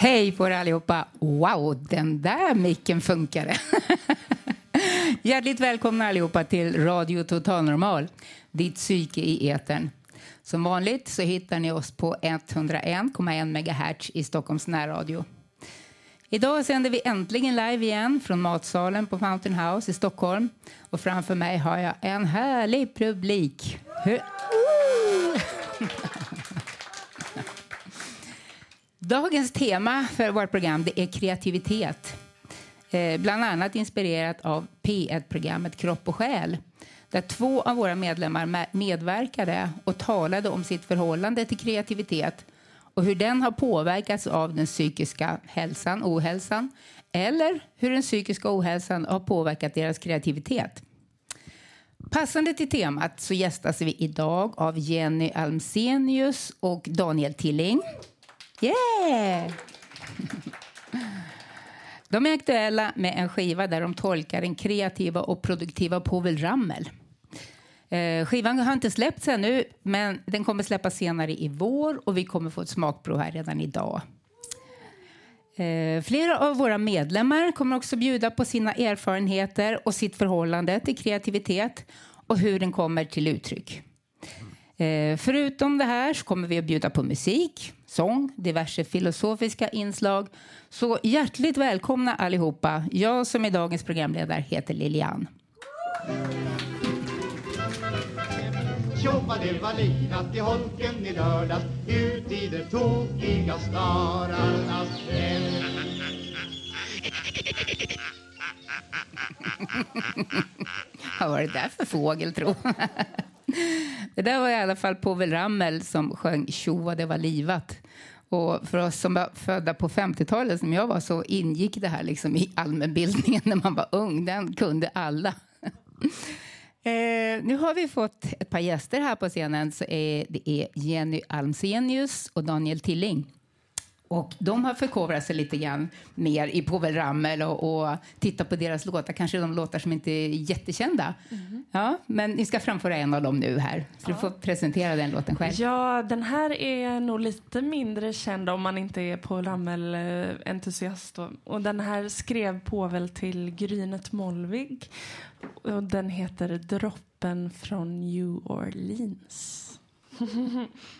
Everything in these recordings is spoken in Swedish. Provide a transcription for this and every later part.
Hej på er allihopa! Wow, den där micken funkade. Hjärtligt välkomna allihopa till Radio Total Normal, ditt psyke i etern. Som vanligt så hittar ni oss på 101,1 MHz i Stockholms närradio. Idag sänder vi äntligen live igen från matsalen på Fountain House i Stockholm. Och framför mig har jag en härlig publik. Hur... Dagens tema för vårt program det är kreativitet. Eh, bland annat inspirerat av P1-programmet Kropp och själ där två av våra medlemmar medverkade och talade om sitt förhållande till kreativitet och hur den har påverkats av den psykiska hälsan, ohälsan eller hur den psykiska ohälsan har påverkat deras kreativitet. Passande till temat så gästas vi idag av Jenny Almsenius och Daniel Tilling. Yeah! De är aktuella med en skiva där de tolkar den kreativa och produktiva Povel Ramel. Eh, skivan har inte släppts ännu, men den kommer släppas senare i vår och vi kommer få ett smakprov här redan idag. Eh, flera av våra medlemmar kommer också bjuda på sina erfarenheter och sitt förhållande till kreativitet och hur den kommer till uttryck. Eh, förutom det här så kommer vi att bjuda på musik, sång, diverse filosofiska inslag. Så hjärtligt välkomna allihopa. Jag som är dagens programledare heter Lilian. Tjoffa det var livat i holken i lördags Ut i det tokiga stararnas hem Vad var det där för fågel, tro? Det där var i alla fall Povel Ramel som sjöng Tjo det var livat. Och för oss som var födda på 50-talet, som jag var, så ingick det här liksom i allmänbildningen när man var ung. Den kunde alla. Eh, nu har vi fått ett par gäster här på scenen. Så är, det är Jenny Almsenius och Daniel Tilling. Och de har förkovrat sig lite grann mer i Povel Ramel och, och tittat på deras låtar, kanske de låtar som inte är jättekända. Mm. Ja, men ni ska framföra en av dem nu här, så ja. du får presentera den låten själv. Ja, den här är nog lite mindre känd om man inte är Povel Ramel-entusiast. Och den här skrev Povel till Grynet Molvig och den heter Droppen från New Orleans.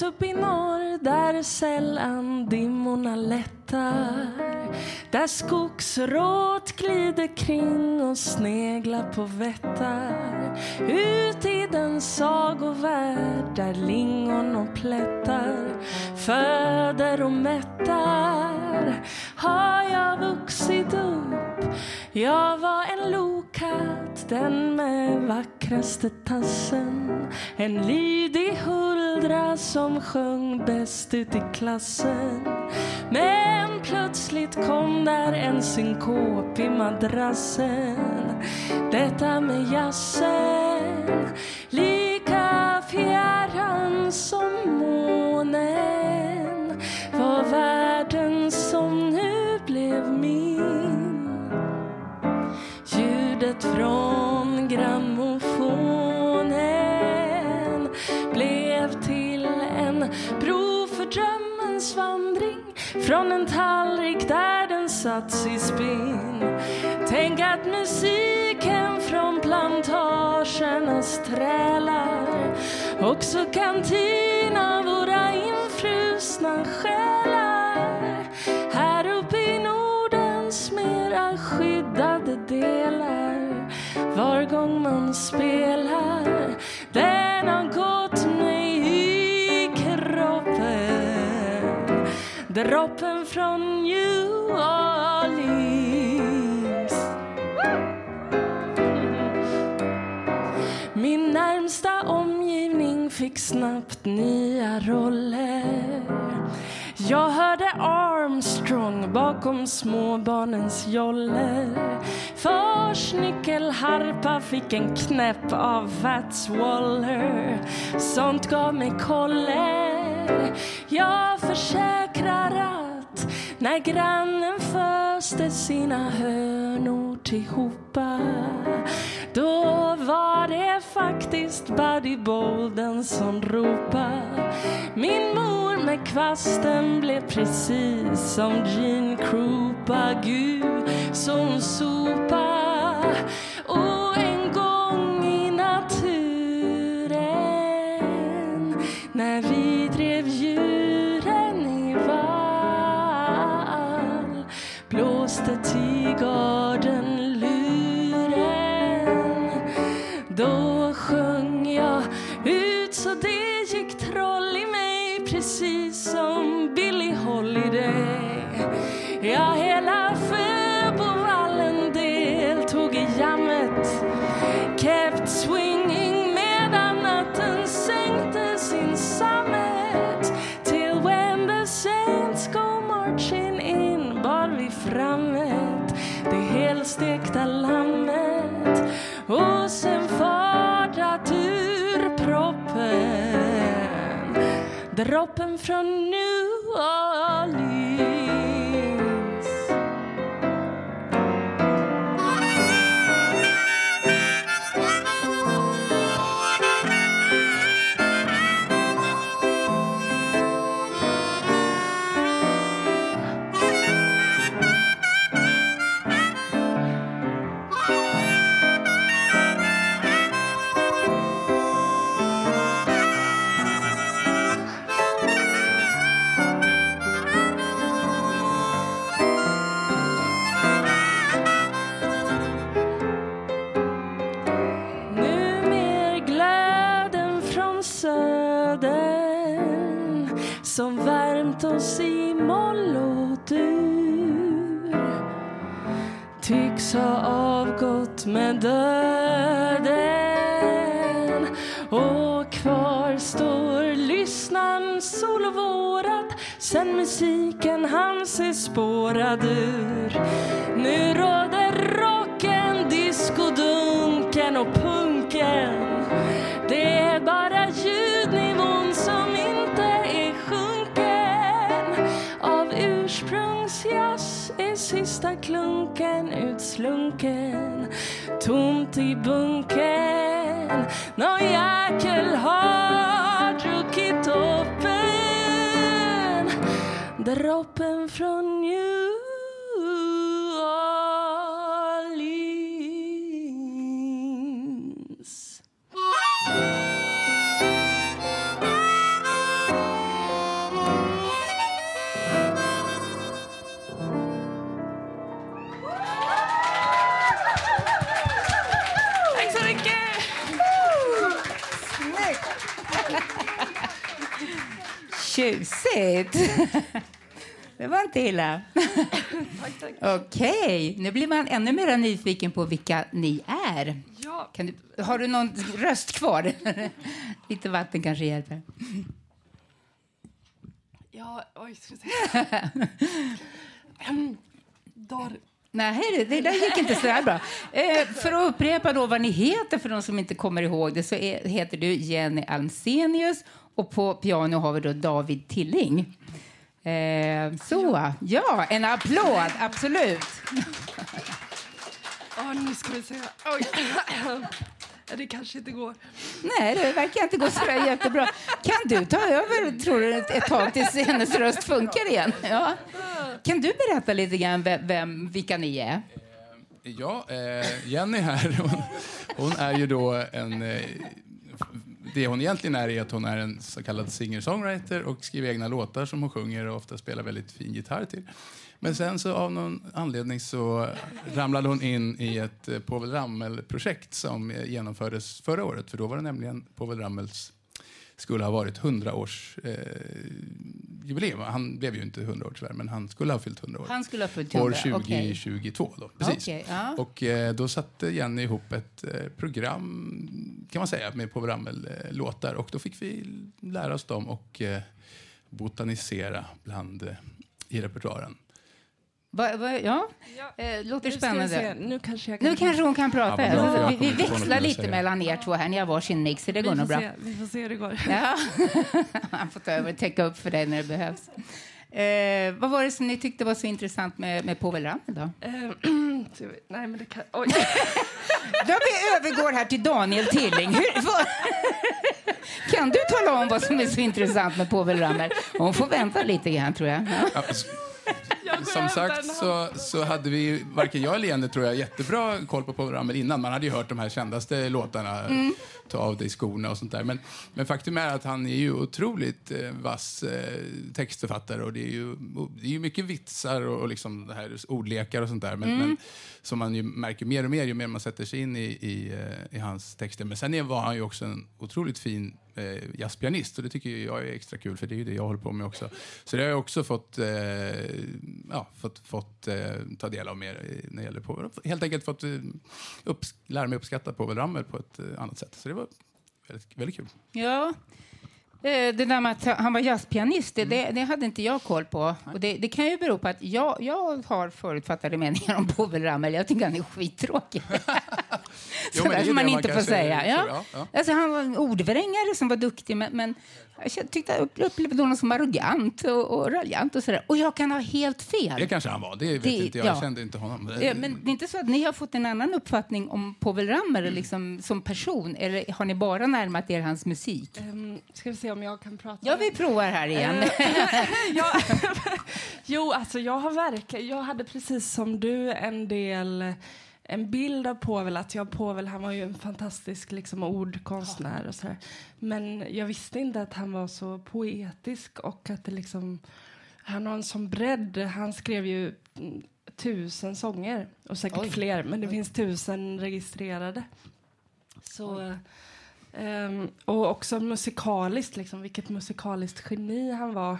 Långt upp i norr där sällan dimmorna lättar. Där skogsråt glider kring och sneglar på vättar. Ut i den sagovärld där lingon och plättar föder och mättar har jag vuxit upp? Jag var en lokatt, den med vackraste tassen. En lydig huldra som sjöng bäst ut i klassen. Men plötsligt kom där en synkop i madrassen. Detta med jassen Lika fjärran som moln en bro för drömmens vandring från en tallrik där den satts i spinn. Tänk att musiken från plantagernas trälar också kan tina våra infrusna själar. Här uppe i Nordens mera skyddade delar var gång man spelar. Droppen från New Orleans. Min närmsta omgivning fick snabbt nya roller. Jag hörde Armstrong bakom småbarnens joller. Fars nyckelharpa fick en knäpp av Fats Waller. Sånt gav mig koller. Jag försäkrar att när grannen föste sina hönor tillhopa. Då var det faktiskt Buddy Bolden som ropa. Min mor med kvasten blev precis som Gene Krupa. Gud som sopa. Och en gång i naturen när vi drev djur blåste tigarden luren. Då sjöng jag ut så det gick troll i mig precis som Billie Holiday. Ja, hela droppen från New Orleans med döden. Och kvar står lyssnaren solvårad sen musiken hans är spårad ur. Nu sista klunken utslunken tomt i bunken. Nån jäkel har druckit toppen droppen från New Tjusigt! Det var inte illa. Okej, nu blir man ännu mer nyfiken på vilka ni är. Ja. Du, har du någon röst kvar? Lite vatten kanske hjälper. Ja, oj, ska vi se. Dar... Nej, det, det där gick inte så där bra. Eh, för att upprepa då vad ni heter för de som inte kommer ihåg det så är, heter du Jenny Almsenius och på piano har vi då David Tilling. Eh, så, ja, en applåd, absolut. Ja, nu ska vi se. Oj. Det kanske inte går. Nej, det verkar inte gå så jättebra. Kan du ta över, tror du, ett tag tills hennes röst funkar igen? Ja. Kan du berätta lite grann vem, vem, vilka ni är? Ja, eh, Jenny här, hon, hon är ju då en... Det hon egentligen är är att hon är en så kallad singer-songwriter och skriver egna låtar som hon sjunger och ofta spelar väldigt fin gitarr till. Men sen så av någon anledning så ramlade hon in i ett eh, Povel Ramel-projekt som eh, genomfördes förra året. För då var det nämligen Povel Ramels skulle ha varit 100 års eh, jubileum. Han blev ju inte 100 år tyvärr, men han skulle ha fyllt 100 år. Han skulle ha fyllt År 100, okej. 2022 då, precis. Okej, ja. Och eh, då satte Jenny ihop ett eh, program, kan man säga, med Povel Ramel-låtar. Och då fick vi lära oss dem och eh, botanisera bland, eh, i repertoaren. Va, va, ja, Ja. eh, låter se, spännande. Nu kanske jag kan... Nu kanske hon kan prata. Ja, bra, vi, vi växlar lite säga. mellan er två här. Ni har varsin mix, så det vi går får, nog bra. se, vi får se hur det går. Ja. Han får ta över och täcka upp för dig när det behövs. Eh, vad var det som ni tyckte var så intressant med, med Povel Ramel då? Eh, nej, men det kan... Oj. Då vi övergår här till Daniel Tilling. Hur, vad, kan du tala om vad som är så intressant med Povel Ramel? Hon får vänta lite grann, tror jag. Ja. Som sagt så, så hade vi, varken jag eller Jenny tror jag, jättebra koll på Ramel innan. Man hade ju hört de här kändaste låtarna, Mm. Ta av dig skorna och sånt där. Men, men faktum är att han är ju otroligt eh, vass eh, textförfattare och det är ju, det är ju mycket vitsar och, och liksom det här ordlekar och sånt där. Men, Mm. men som man ju märker mer och mer ju mer man sätter sig in i, i, eh, i hans texter. Men sen är, var han ju också en otroligt fin eh, jazzpianist och det tycker jag är extra kul för det är ju det jag håller på med också. Så det har jag också fått, eh, ja, fått, fått eh, ta del av mer i- när det gäller Povel. Helt enkelt fått eh, upps- lära mig uppskatta Povel Ramel på ett eh, annat sätt. Så det var väldigt, väldigt kul. Ja. Eh, Det där med att han var jazzpianist, det, det, det hade inte jag koll på. Och det, det kan ju bero på att jag, jag har förutfattade meningar om Povel Ramel. Jag tycker han är skittråkig. Sådär är som man man inte får säga. Ja. ja, ja. Alltså, han var en ordvrängare som var duktig, men, men jag kände- tyckte jag upplevde honom som arrogant och, och raljant. Och, sådär. och jag kan ha helt fel. Det kanske han var, det vet Det- inte jag. Jag ja. kände inte honom. Eh, Men det är inte så att ni har fått en annan uppfattning om Povel Ramel liksom, som person? Eller har ni bara närmat er hans musik? Ehm, ska vi se om jag kan prata? Ja, vi provar här igen. ja, jo, alltså jag har verkligen, jag hade precis som du en del en bild av Povel, att jag Povel, han var ju en fantastisk liksom, ordkonstnär och sådär. Men jag visste inte att han var så poetisk och att det liksom, han har en sån bredd. Han skrev ju tusen sånger och säkert Oj. fler, men det finns tusen registrerade. Så, ehm, och också musikaliskt, liksom, vilket musikaliskt geni han var.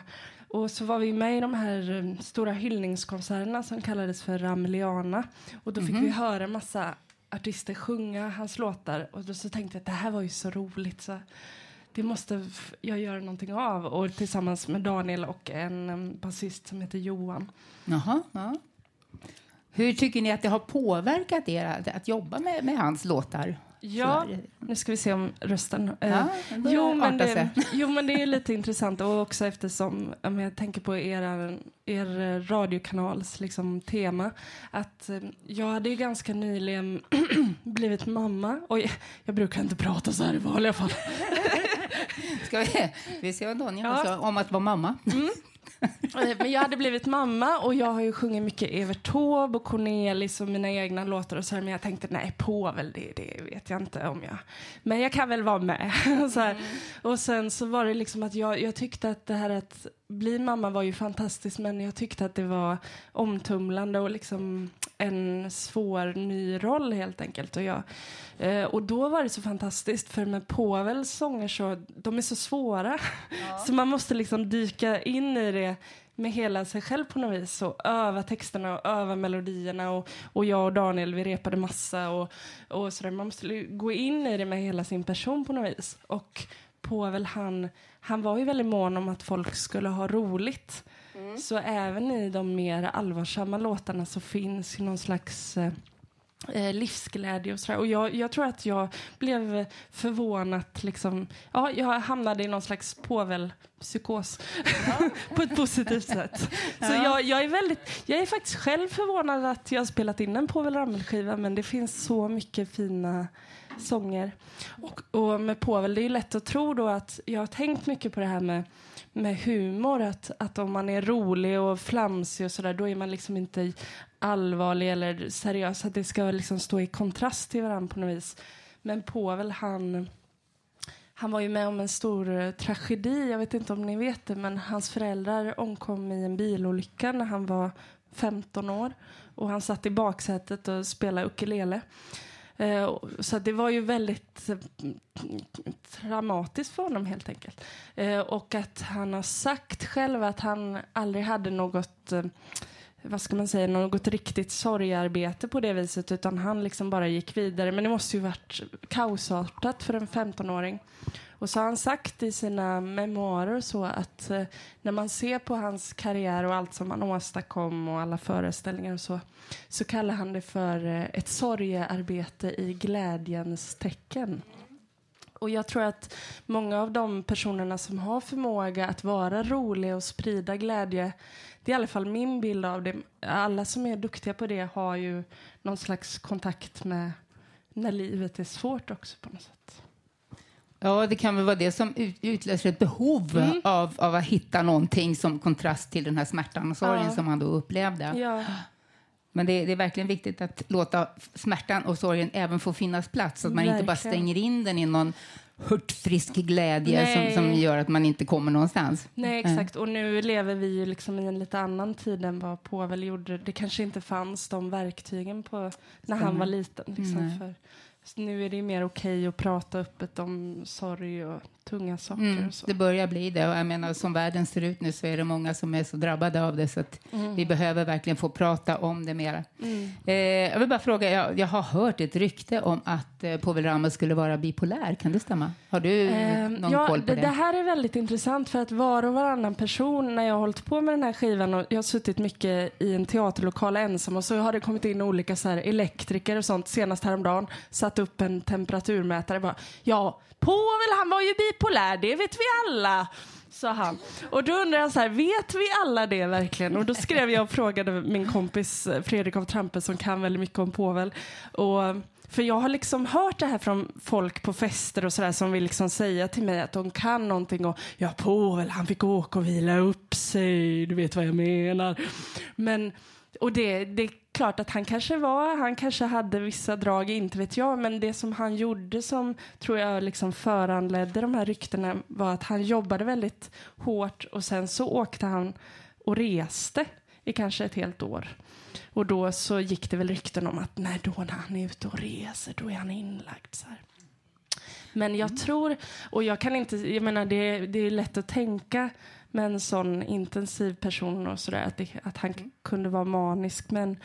Och så var vi med i de här um, stora hyllningskonserterna som kallades för Rameliana. Och då fick vi höra massa artister sjunga hans låtar. Och då så tänkte jag att det här var ju så roligt. Så det måste jag göra någonting av. Och tillsammans med Daniel och en basist som heter Johan. Jaha, ja. Hur tycker ni att det har påverkat er att, att jobba med, med hans låtar? Ja, nu ska vi se om rösten... eh, Ja, jo, men det, jo, men det är lite intressant. Och också eftersom, om jag tänker på er eh, radiokanals liksom, tema. Att eh, jag hade ju ganska nyligen blivit mamma. Oj, jag brukar inte prata så här i vanliga fall. Ska vi, vi ser vad Daniel Ja. om att vara mamma. Eh, Men jag hade blivit mamma och jag har ju sjungit mycket Evert Taube och Cornelis och mina egna låtar och så här, men jag tänkte nej, Povel, det, det vet jag inte om jag... Men jag kan väl vara med. så här. Och sen så var det liksom att jag, jag tyckte att det här att bli mamma var ju fantastiskt men jag tyckte att det var omtumlande och liksom en svår ny roll helt enkelt. Och, jag, eh, och då var det så fantastiskt för med Povels sånger så, de är så svåra. Så man måste liksom dyka in i det med hela sig själv på något vis och öva texterna och öva melodierna och, och jag och Daniel vi repade massa och, och sådär. Man måste gå in i det med hela sin person på något vis. Och Povel han, han var ju väldigt mån om att folk skulle ha roligt. Så även i de mer allvarsamma låtarna så finns ju någon slags eh, eh, livsglädje och sådär. Och jag, jag tror att jag blev förvånat, liksom, ja, jag hamnade i någon slags påvelpsykos på ett positivt sätt. Så jag, jag, är väldigt, jag är faktiskt själv förvånad att jag har spelat in en Povel Ramel-skiva men det finns så mycket fina sånger. Och, och med Povel, det är ju lätt att tro då att jag har tänkt mycket på det här med med humor, att, att om man är rolig och flamsig och sådär, då är man liksom inte allvarlig eller seriös. Att det ska liksom stå i kontrast till varandra på något vis. Men Povel, han, han var ju med om en stor eh, tragedi, jag vet inte om ni vet det, men hans föräldrar omkom i en bilolycka när han var 15 år. Och han satt i baksätet och spelade ukulele. Eh, så det var ju väldigt eh, traumatiskt för honom helt enkelt. Eh, och att han har sagt själv att han aldrig hade något eh, vad ska man säga, något riktigt sorgarbete på det viset utan han liksom bara gick vidare. Men det måste ju varit kaosartat för en 15-åring. Och så har han sagt i sina memoarer så att eh, när man ser på hans karriär och allt som han åstadkom och alla föreställningar och så, så kallar han det för eh, ett sorgearbete i glädjens tecken. Och jag tror att många av de personerna som har förmåga att vara roliga och sprida glädje, det är i alla fall min bild av det. Alla som är duktiga på det har ju någon slags kontakt med när livet är svårt också på något sätt. Ja, det kan väl vara det som utlöser ett behov mm. av, av att hitta någonting som kontrast till den här smärtan och sorgen ja. som han då upplevde. Ja. Men det, det, är verkligen viktigt att låta smärtan och sorgen även få finnas plats, så att man verkligen. inte bara stänger in den i någon hurtfrisk glädje som, som, gör att man inte kommer någonstans. Nej, exakt. Och nu lever vi ju liksom i en lite annan tid än vad Povel gjorde. Det kanske inte fanns de verktygen på när han var liten. Liksom, för nu är det mer okej okay att prata öppet om sorg och tunga saker. Mm, och så. Det börjar bli det. Och jag menar, som världen ser ut nu så är det många som är så drabbade av det så att mm. vi behöver verkligen få prata om det mera. Mm. Eh, jag vill bara fråga, jag, jag, har hört ett rykte om att eh, Povel Ramel skulle vara bipolär. Kan det stämma? Har du eh, någon ja, koll på det, det? Här är väldigt intressant för att var och varannan person när jag har hållit på med den här skivan och jag har suttit mycket i en teaterlokal ensam och så har det kommit in olika så här, elektriker och sånt senast häromdagen satt upp en temperaturmätare bara ja Povel han var ju bipolär, det vet vi alla sa han. Och då undrar jag så här, vet vi alla det verkligen? Och då skrev jag och frågade min kompis Fredrik av Trampe som kan väldigt mycket om Povel. Och, för jag har liksom hört det här från folk på fester och sådär som vill liksom säga till mig att de kan någonting och ja, Povel han fick åka och vila upp sig, du vet vad jag menar. Men och det, det är klart att han kanske var, han kanske hade vissa drag, inte vet jag, men det som han gjorde som tror jag liksom föranledde de här ryktena var att han jobbade väldigt hårt och sen så åkte han och reste i kanske ett helt år. Och då så gick det väl rykten om att nej, då när han är ute och reser, då är han inlagd. Så här. Men jag mm. tror, och jag kan inte, jag menar det, det är lätt att tänka med en sån intensiv person och sådär, att, att han mm. kunde vara manisk. Men,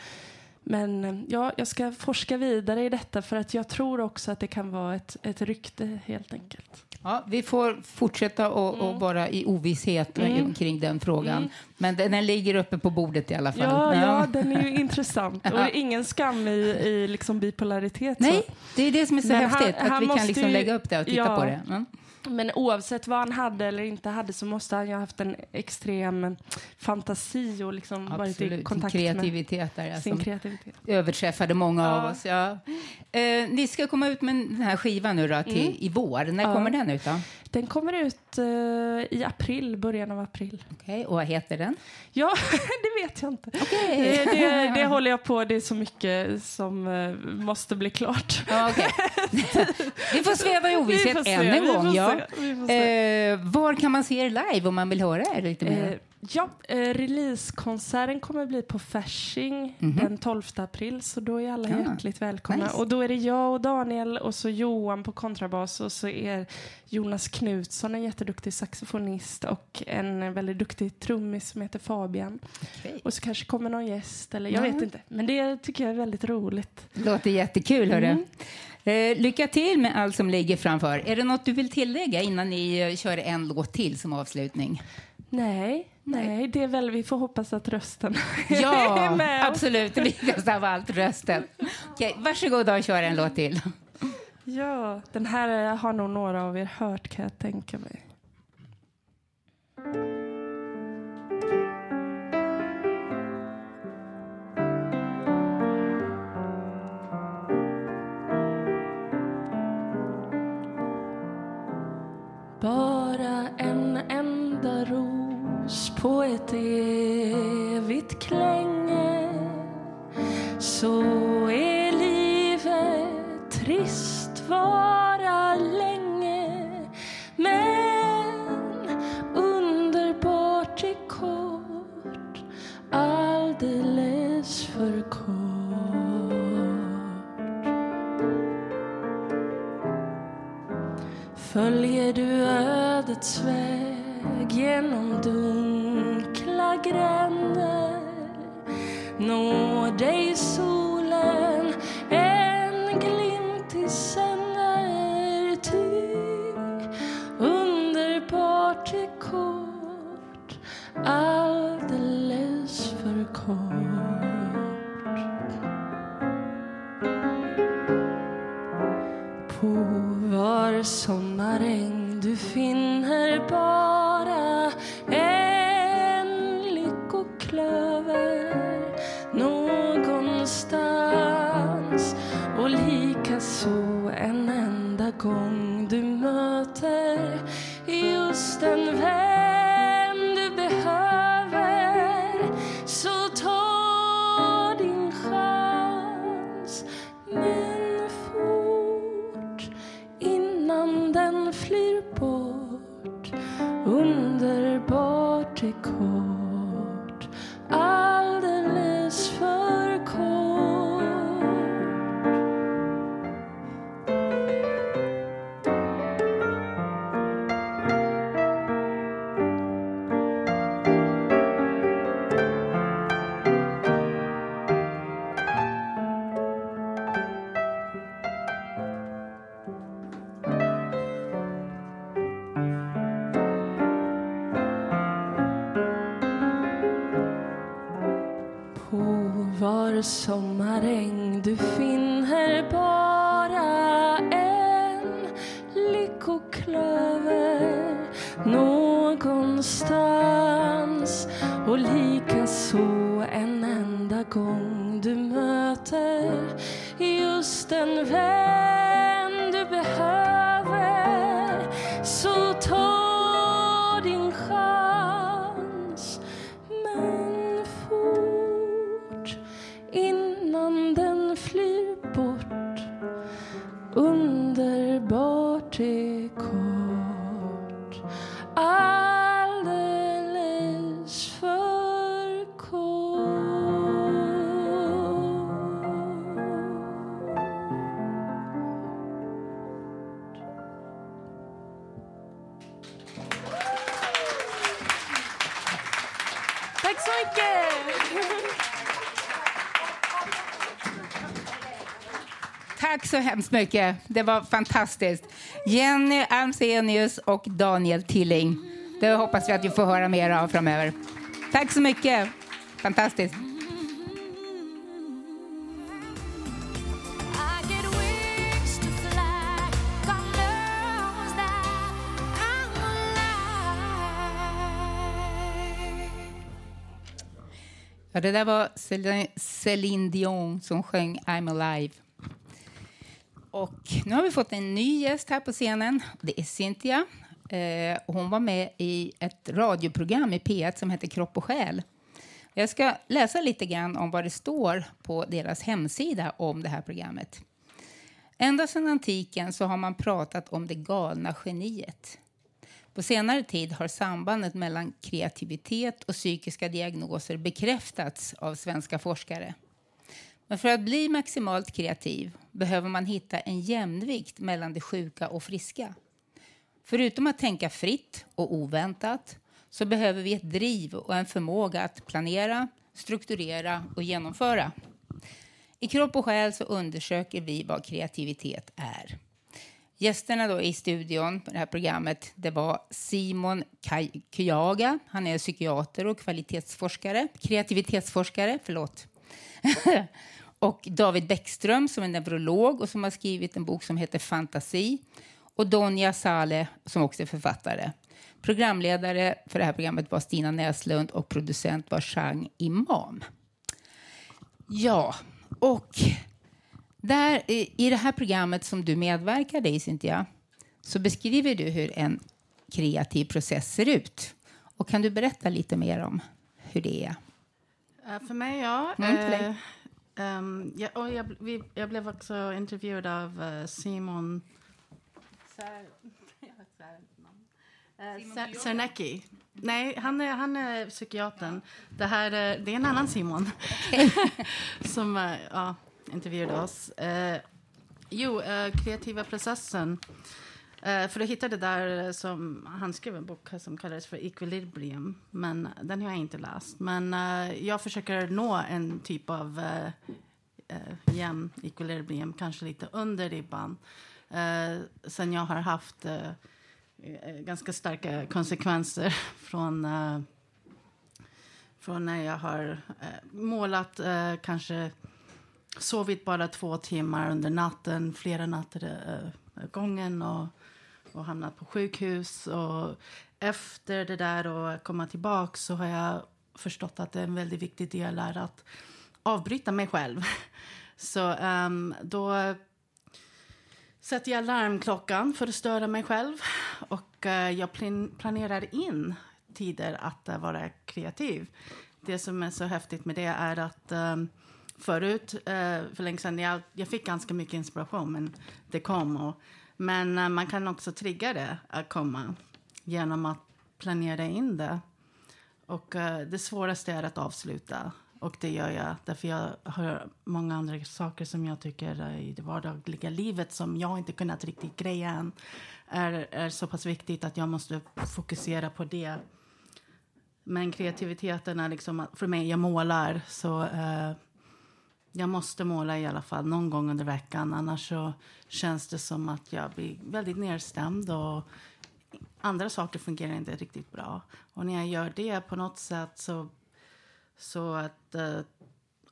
men ja, jag ska forska vidare i detta för att jag tror också att det kan vara ett, ett rykte helt enkelt. Ja, vi får fortsätta att mm. vara i ovisshet mm. kring den frågan. Mm. Men den, den, ligger uppe på bordet i alla fall. Ja, ja den är ju intressant. Och ingen skam i, i liksom bipolaritet. Nej, så. det är det som är så Men häftigt. Han, att han vi kan liksom ju, lägga upp det och titta ja, på det. Men oavsett vad han hade eller inte hade så måste han ju ha haft en extrem fantasi och liksom varit i kontakt kreativitet där, med sin kreativitet. överträffade många ja. av oss. Ja. Eh, ni ska komma ut med den här skivan nu då, till, mm. i vår. När ja. kommer den ut? Då? Den kommer ut uh, i april, början av april. Okej, okay. och vad heter den? Ja, det vet jag inte. Okay. Det, det, det, håller jag på, det är så mycket som uh, måste bli klart. Ja, okay. vi får sväva i ovisshet än en gång. Ja. Uh, var kan man se er live om man vill höra er lite mer? Ja, eh, releasekonserten kommer bli på Fasching mm -hmm. den 12 april, så då är alla ja. hjärtligt välkomna. Nice. Och då är det jag och Daniel och så Johan på kontrabas och så är Jonas Knutsson en jätteduktig saxofonist och en väldigt duktig trummis som heter Fabian. Okay. Och så kanske kommer någon gäst eller jag mm. vet inte. Men det tycker jag är väldigt roligt. Låter jättekul, hörru. Mm. Eh, lycka till med allt som ligger framför. Är det något du vill tillägga innan ni eh, kör en låt till som avslutning? Nej, nej, det är väl vi får hoppas att rösten ja, är med. absolut. Det viktigaste av allt, rösten. Okej, varsågod och kör en låt till. Ja, den här har nog några av er hört kan jag tänka mig. Bara en enda ros på ett evigt klänge så är livet trist vara länge. Men underbart är kort alldeles för kort. Följer du ödets väg genom dunkla gränder? Når dig solen en glimt i sänder? Ty underbart är kort var sommaräng du finner bara en lyckoklöver någonstans. Och lika så en enda gång du möter just en vän. Mycket! Tack så hemskt mycket. Det var fantastiskt. Jenny Almsenius och Daniel Tilling. Det hoppas vi att vi får höra mer av framöver. Tack så mycket. Fantastiskt. Det där var Céline- Dion som sjöng I'm alive. Och nu har vi fått en ny gäst här på scenen. Det är Cynthia. Eh, hon var med i ett radioprogram i P1 som heter Kropp och själ. Jag ska läsa lite grann om vad det står på deras hemsida om det här programmet. Ända sedan antiken så har man pratat om det galna geniet. På senare tid har sambandet mellan kreativitet och psykiska diagnoser bekräftats av svenska forskare. Men för att bli maximalt kreativ behöver man hitta en jämvikt mellan det sjuka och friska. Förutom att tänka fritt och oväntat så behöver vi ett driv och en förmåga att planera, strukturera och genomföra. I Kropp och själ så undersöker vi vad kreativitet är. Gästerna då i studion på det här programmet det var Simon Kyaga. Han är psykiater och kvalitetsforskare, kreativitetsforskare. Förlåt. och David Bäckström som är neurolog och som har skrivit en bok som heter Fantasi. Och Donja Saleh som också är författare. Programledare för det här programmet var Stina Näslund och producent var Chang Imam. Ja, och där, i det här programmet som du medverkar i, Cynthia, så beskriver du hur en kreativ process ser ut. Och kan du berätta lite mer om hur det är? Eh, för mig, ja. Mm. Eh, ehm, ja, och jag, vi, jag blev också intervjuad av eh, Simon Ser- jag vet inte namn. Eh, Ser- Cernecki. Nej, han är, han är psykiatern. Det, här, är- det är en annan Simon som eh, ja, intervjuade oss. Eh, jo, eh, kreativa processen. Eh, för jag hittade där som han skrev en bok som kallades för Equilibrium. Men den har jag inte läst. Men eh, jag försöker nå en typ av eh, eh, jämn equilibrium, kanske lite under ribban. Eh, sen jag har haft ganska starka konsekvenser från, från när jag har eh, målat eh, kanske sovit bara två timmar under natten, flera nätter äh, gången och, och hamnat på sjukhus. Och efter det där och komma tillbaka så har jag förstått att en väldigt viktig del är att avbryta mig själv. Så um, då sätter jag larmklockan för att störa mig själv. Och uh, jag plan- planerar in tider att uh, vara kreativ. Det som är så häftigt med det är att ehm, förut, eh, för länge sedan, jag, jag fick ganska mycket inspiration, men det kom. Och, men eh, man kan också trigga det att komma genom att planera in det. Och eh, det svåraste är att avsluta. Och det gör jag därför jag har många andra saker som jag tycker eh, i det vardagliga livet som jag inte kunnat riktigt greja än. Är, är så pass viktigt att jag måste fokusera på det. Men kreativiteten är liksom, för mig, jag målar så eh, jag måste måla i alla fall någon gång under veckan. Annars så känns det som att jag blir väldigt nedstämd och andra saker fungerar inte riktigt bra. Och när jag gör det på något sätt så, så att eh,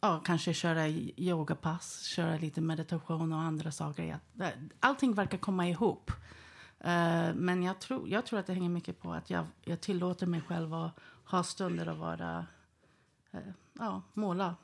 ja, kanske köra yogapass, köra lite meditation och andra saker. Allting verkar komma ihop. Eh, men jag tror, jag tror att det hänger mycket på att jag, jag tillåter mig själv att ha stunder att vara, eh, ja, måla.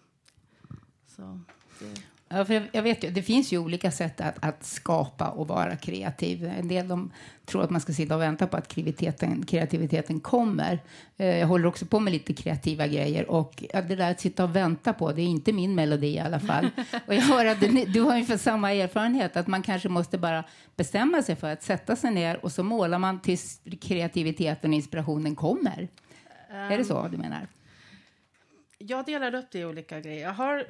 Så det, Ja, för jag, jag vet ju, det finns ju olika sätt att, att skapa och vara kreativ. En del de tror att man ska sitta och vänta på att kreativiteten, kreativiteten kommer. Eh, jag håller också på med lite kreativa grejer. Och det där att sitta och vänta på, det är inte min melodi i alla fall. och jag hör att du, du har ungefär samma erfarenhet, att man kanske måste bara bestämma sig för att sätta sig ner och så målar man tills kreativiteten och inspirationen kommer. är det så du menar? Jag delar upp det i olika grejer. Jag har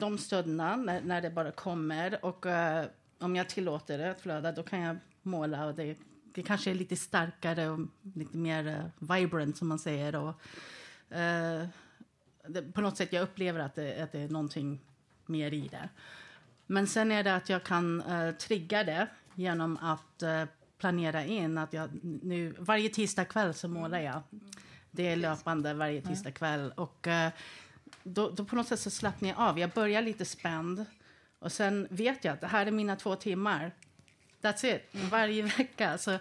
de stunderna när, när det bara kommer och eh, om jag tillåter det att flöda då kan jag måla och det, det kanske är lite starkare och lite mer eh, vibrant som man säger. Och, eh, det, på något sätt jag upplever att det, att det är någonting mer i det. Men sen är det att jag kan eh, trigga det genom att eh, planera in att jag nu varje tisdag kväll så målar jag. Det är löpande varje tisdag kväll och eh, då, då på något sätt så slappnar jag av. Jag börjar lite spänd och sen vet jag att det här är mina två timmar. That's it, varje vecka. Så,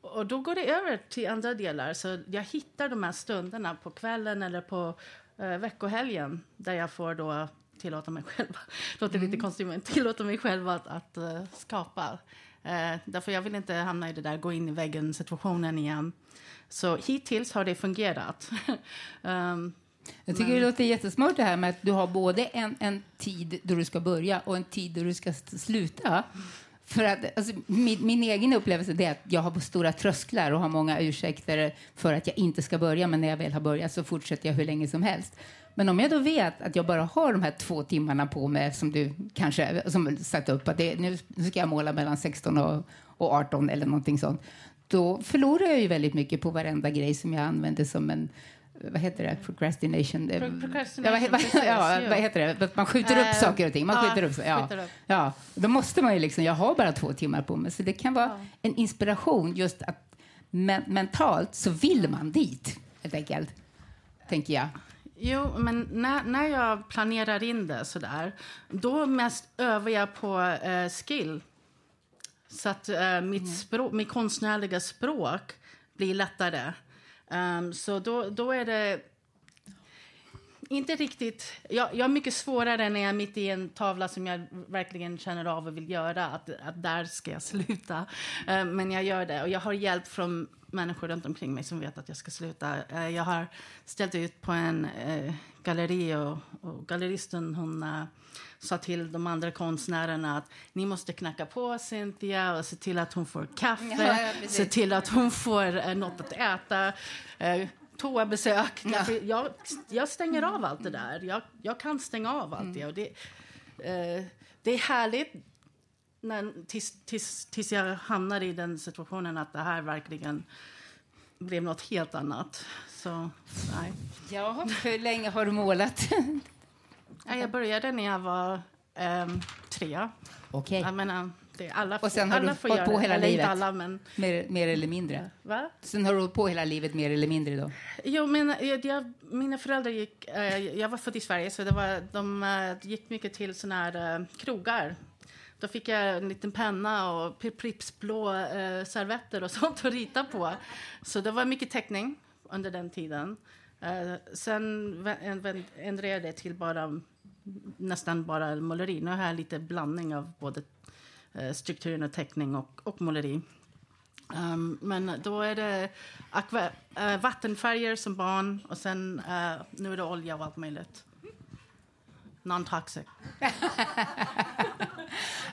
och då går det över till andra delar. Så jag hittar de här stunderna på kvällen eller på eh, veckohelgen där jag får då tillåta mig själv, låter lite konstigt, men tillåta mig själv att, att eh, skapa. Eh, därför jag vill inte hamna i det där gå in i väggen situationen igen. Så hittills har det fungerat. Ehm, Jag tycker det låter jättesmart det här med att du har både en, en tid då du ska börja och en tid då du ska sluta. För att, alltså, min, min egen upplevelse är att jag har stora trösklar och har många ursäkter för att jag inte ska börja, men när jag väl har börjat så fortsätter jag hur länge som helst. Men om jag då vet att jag bara har de här två timmarna på mig som du kanske som satt upp, att det, nu, nu ska jag måla mellan 16 och, och 18 eller någonting sånt, då förlorar jag ju väldigt mycket på varenda grej som jag använder som en vad heter det? Procrastination? Pro- procrastination, ja, vad, vad, ja, vad heter det? Att Man skjuter upp Eh, saker och ting. Man ja, skjuter upp, ja. skjuter upp. Ja, då måste man ju liksom, jag har bara två timmar på mig. Så det kan vara en inspiration just att men, mentalt så vill man dit, helt enkelt. Tänker jag. Jo, men när, när jag planerar in det sådär, då mest övar jag på eh, skill. Så att eh, mitt, språk, mitt konstnärliga språk blir lättare. Um, så då, då är det inte riktigt... Jag, jag har mycket svårare när jag är mitt i en tavla som jag verkligen känner av och vill göra. Att, att där ska jag sluta. Eh, men jag gör det. Och jag har hjälp från människor runt omkring mig som vet att jag ska sluta. Uh, jag har ställt ut på en uh, galleri och, och galleristen hon eh, sa till de andra konstnärerna att ni måste knacka på Cynthia och se till att hon får kaffe, Ja, ja, se till att hon får eh, något att äta. Eh, toabesök. Därför Jag, jag stänger av allt det där. Jag, jag kan stänga av allt det. Och det, eh, det är härligt. när, tills, tills, tills jag hamnade i den situationen att det här verkligen blev något helt annat. Så, nej. Ja, hur länge har du målat? Nej, Jag började när jag var um, tre. Okej. Jag menar, det, alla Och sen har alla du hållit på det. hela Eller livet? Alla, men... Mer, mer eller mindre? Va? Sen har du hållit på hela livet mer eller mindre då? Jo, men jag, mina föräldrar gick... Eh, jag var född i Sverige, så det var, de eh, gick mycket till såna här eh, krogar. Då fick jag en liten penna och pri- Pripps-blå eh, servetter och sånt att rita på. Så det var mycket teckning under den tiden. Eh, sen ändrade jag det till bara nästan bara måleri. Nu har jag lite blandning av både eh, strukturen och teckning och, och måleri. Um, men då är det aqua- eh, vattenfärger som barn och sen eh, nu är det olja och allt möjligt. Non-toxic.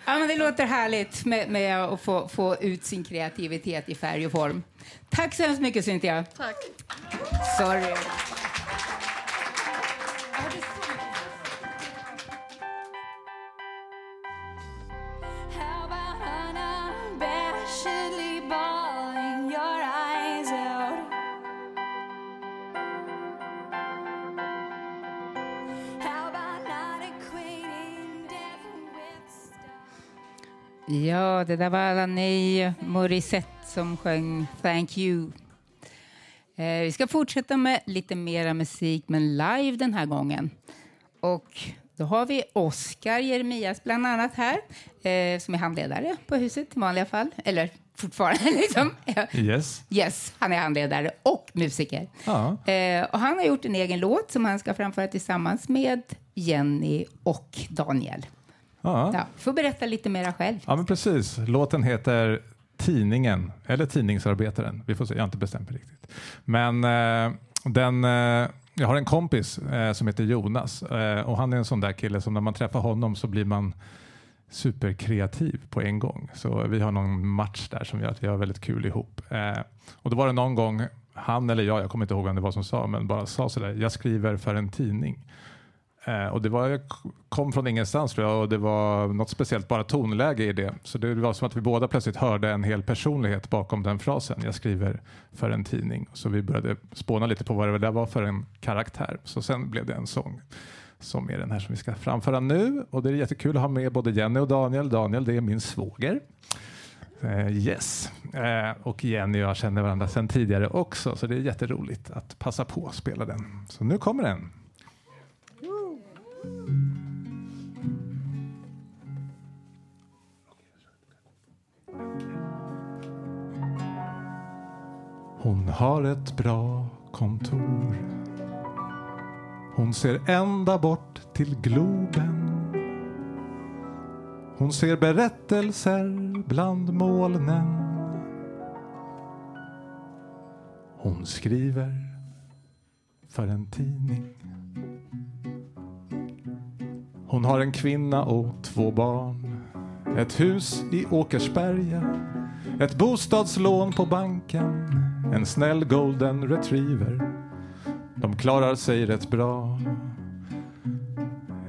Ja, men det låter härligt med, med att få, få ut sin kreativitet i färg och form. Tack så hemskt mycket, Cynthia. Tack. Sorry. Ja, det där var Alanis Morissette som sjöng Thank you. Eh, vi ska fortsätta med lite mera musik, men live den här gången. Och då har vi Oskar Jeremias bland annat här, eh, som är handledare på huset i vanliga fall. Eller fortfarande liksom. Yes. Yes, han är handledare och musiker. Ja. Eh, och han har gjort en egen låt som han ska framföra tillsammans med Jenny och Daniel. Ja. Ja, får berätta lite mera själv. ja, men precis. Låten heter Tidningen, eller Tidningsarbetaren. Vi får se, jag har inte bestämt mig riktigt. Men eh, den, eh, jag har en kompis eh, som heter Jonas eh, och han är en sån där kille som när man träffar honom så blir man superkreativ på en gång. Så vi har någon match där som gör att vi har väldigt kul ihop. Eh, och då var det någon gång han eller jag, jag kommer inte ihåg vem det var som sa, men bara sa sådär, jag skriver för en tidning. Eh, och det var, kom från ingenstans tror jag och det var något speciellt bara tonläge i det. Så det var som att vi båda plötsligt hörde en hel personlighet bakom den frasen. Jag skriver för en tidning. Så vi började spåna lite på vad det där var för en karaktär. Så sen blev det en sång som är den här som vi ska framföra nu. Och det är jättekul att ha med både Jenny och Daniel. Daniel det är min svåger. Eh, yes. Eh, och Jenny och jag känner varandra sedan tidigare också. Så det är jätteroligt att passa på att spela den. Så nu kommer den. Hon har ett bra kontor. Hon ser ända bort till Globen. Hon ser berättelser bland molnen. Hon skriver för en tidning. Hon har en kvinna och två barn. Ett hus i Åkersberga. Ett bostadslån på banken. En snäll golden retriever. De klarar sig rätt bra.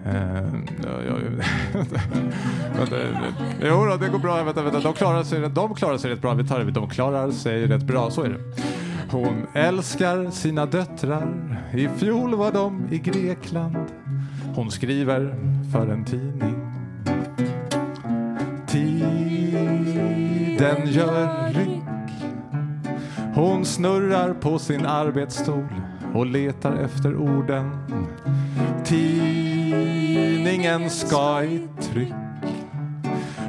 Eh, ja, ja, vänta, jo då, det går bra. Vänta, vänta. De, klarar sig, de klarar sig rätt bra. Vi tar det. De klarar sig rätt bra. Så är det. Hon älskar sina döttrar. I fjol var de i Grekland. Hon skriver för en tidning. Tiden gör ryck. Hon snurrar på sin arbetsstol och letar efter orden. Tidningen ska i tryck.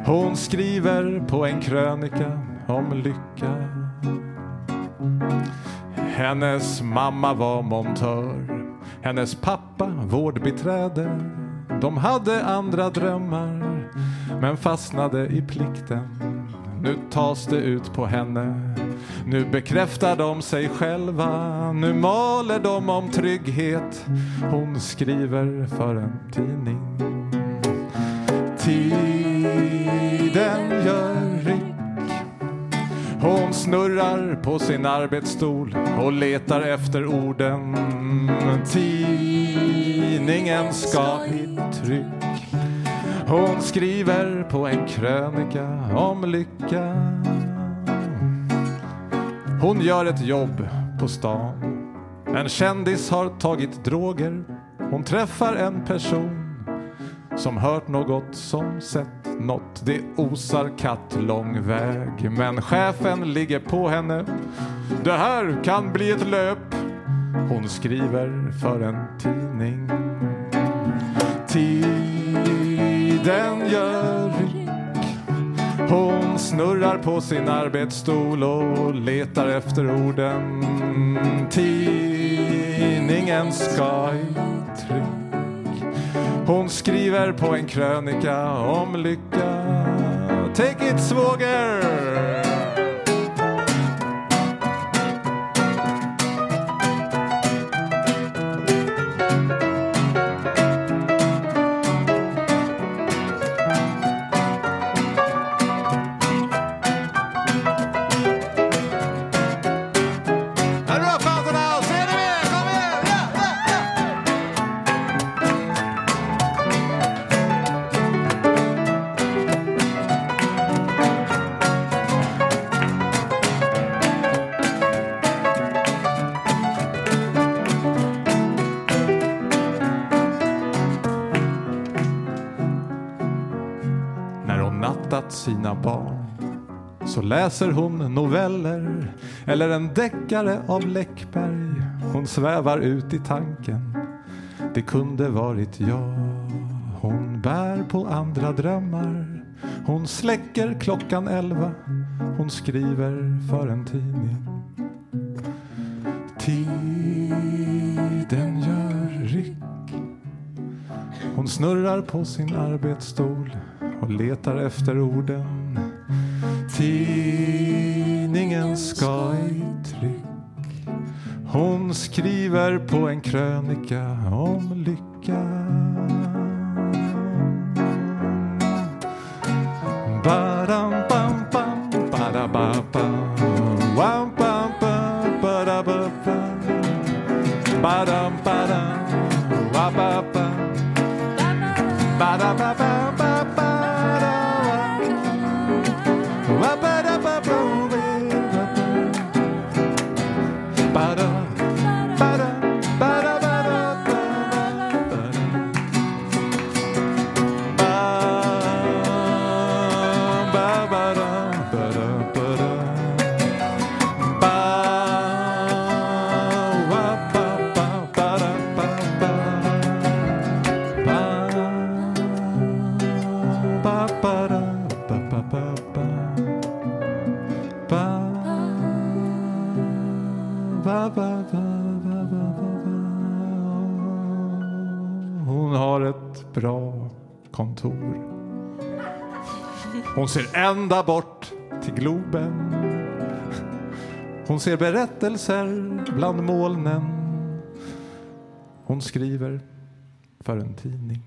Hon skriver på en krönika om lycka. Hennes mamma var montör. Hennes pappa vårdbiträde. De hade andra drömmar men fastnade i plikten. Nu tas det ut på henne. Nu bekräftar de sig själva. Nu maler de om trygghet. Hon skriver för en tidning. Tiden gör ryck. Hon snurrar på sin arbetsstol och letar efter orden. Tidningen ska i tryck. Hon skriver på en krönika om lycka. Hon gör ett jobb på stan. En kändis har tagit droger. Hon träffar en person som hört något, som sett något. Det osar katt lång väg. Men chefen ligger på henne. Det här kan bli ett löp. Hon skriver för en tidning. Tiden gör ryck. Hon snurrar på sin arbetsstol och letar efter orden. Tidningen ska i tryck. Hon skriver på en krönika om lycka. Take it svåger! Läser hon noveller eller en deckare av Läckberg. Hon svävar ut i tanken. Det kunde varit jag. Hon bär på andra drömmar. Hon släcker klockan elva. Hon skriver för en tidning. Tiden gör ryck. Hon snurrar på sin arbetsstol och letar efter orden. Tidningen ska i tryck. Hon skriver på en krönika om lycka. Badam, bam, bam, badababam. Hon ser ända bort till Globen. Hon ser berättelser bland molnen. Hon skriver för en tidning.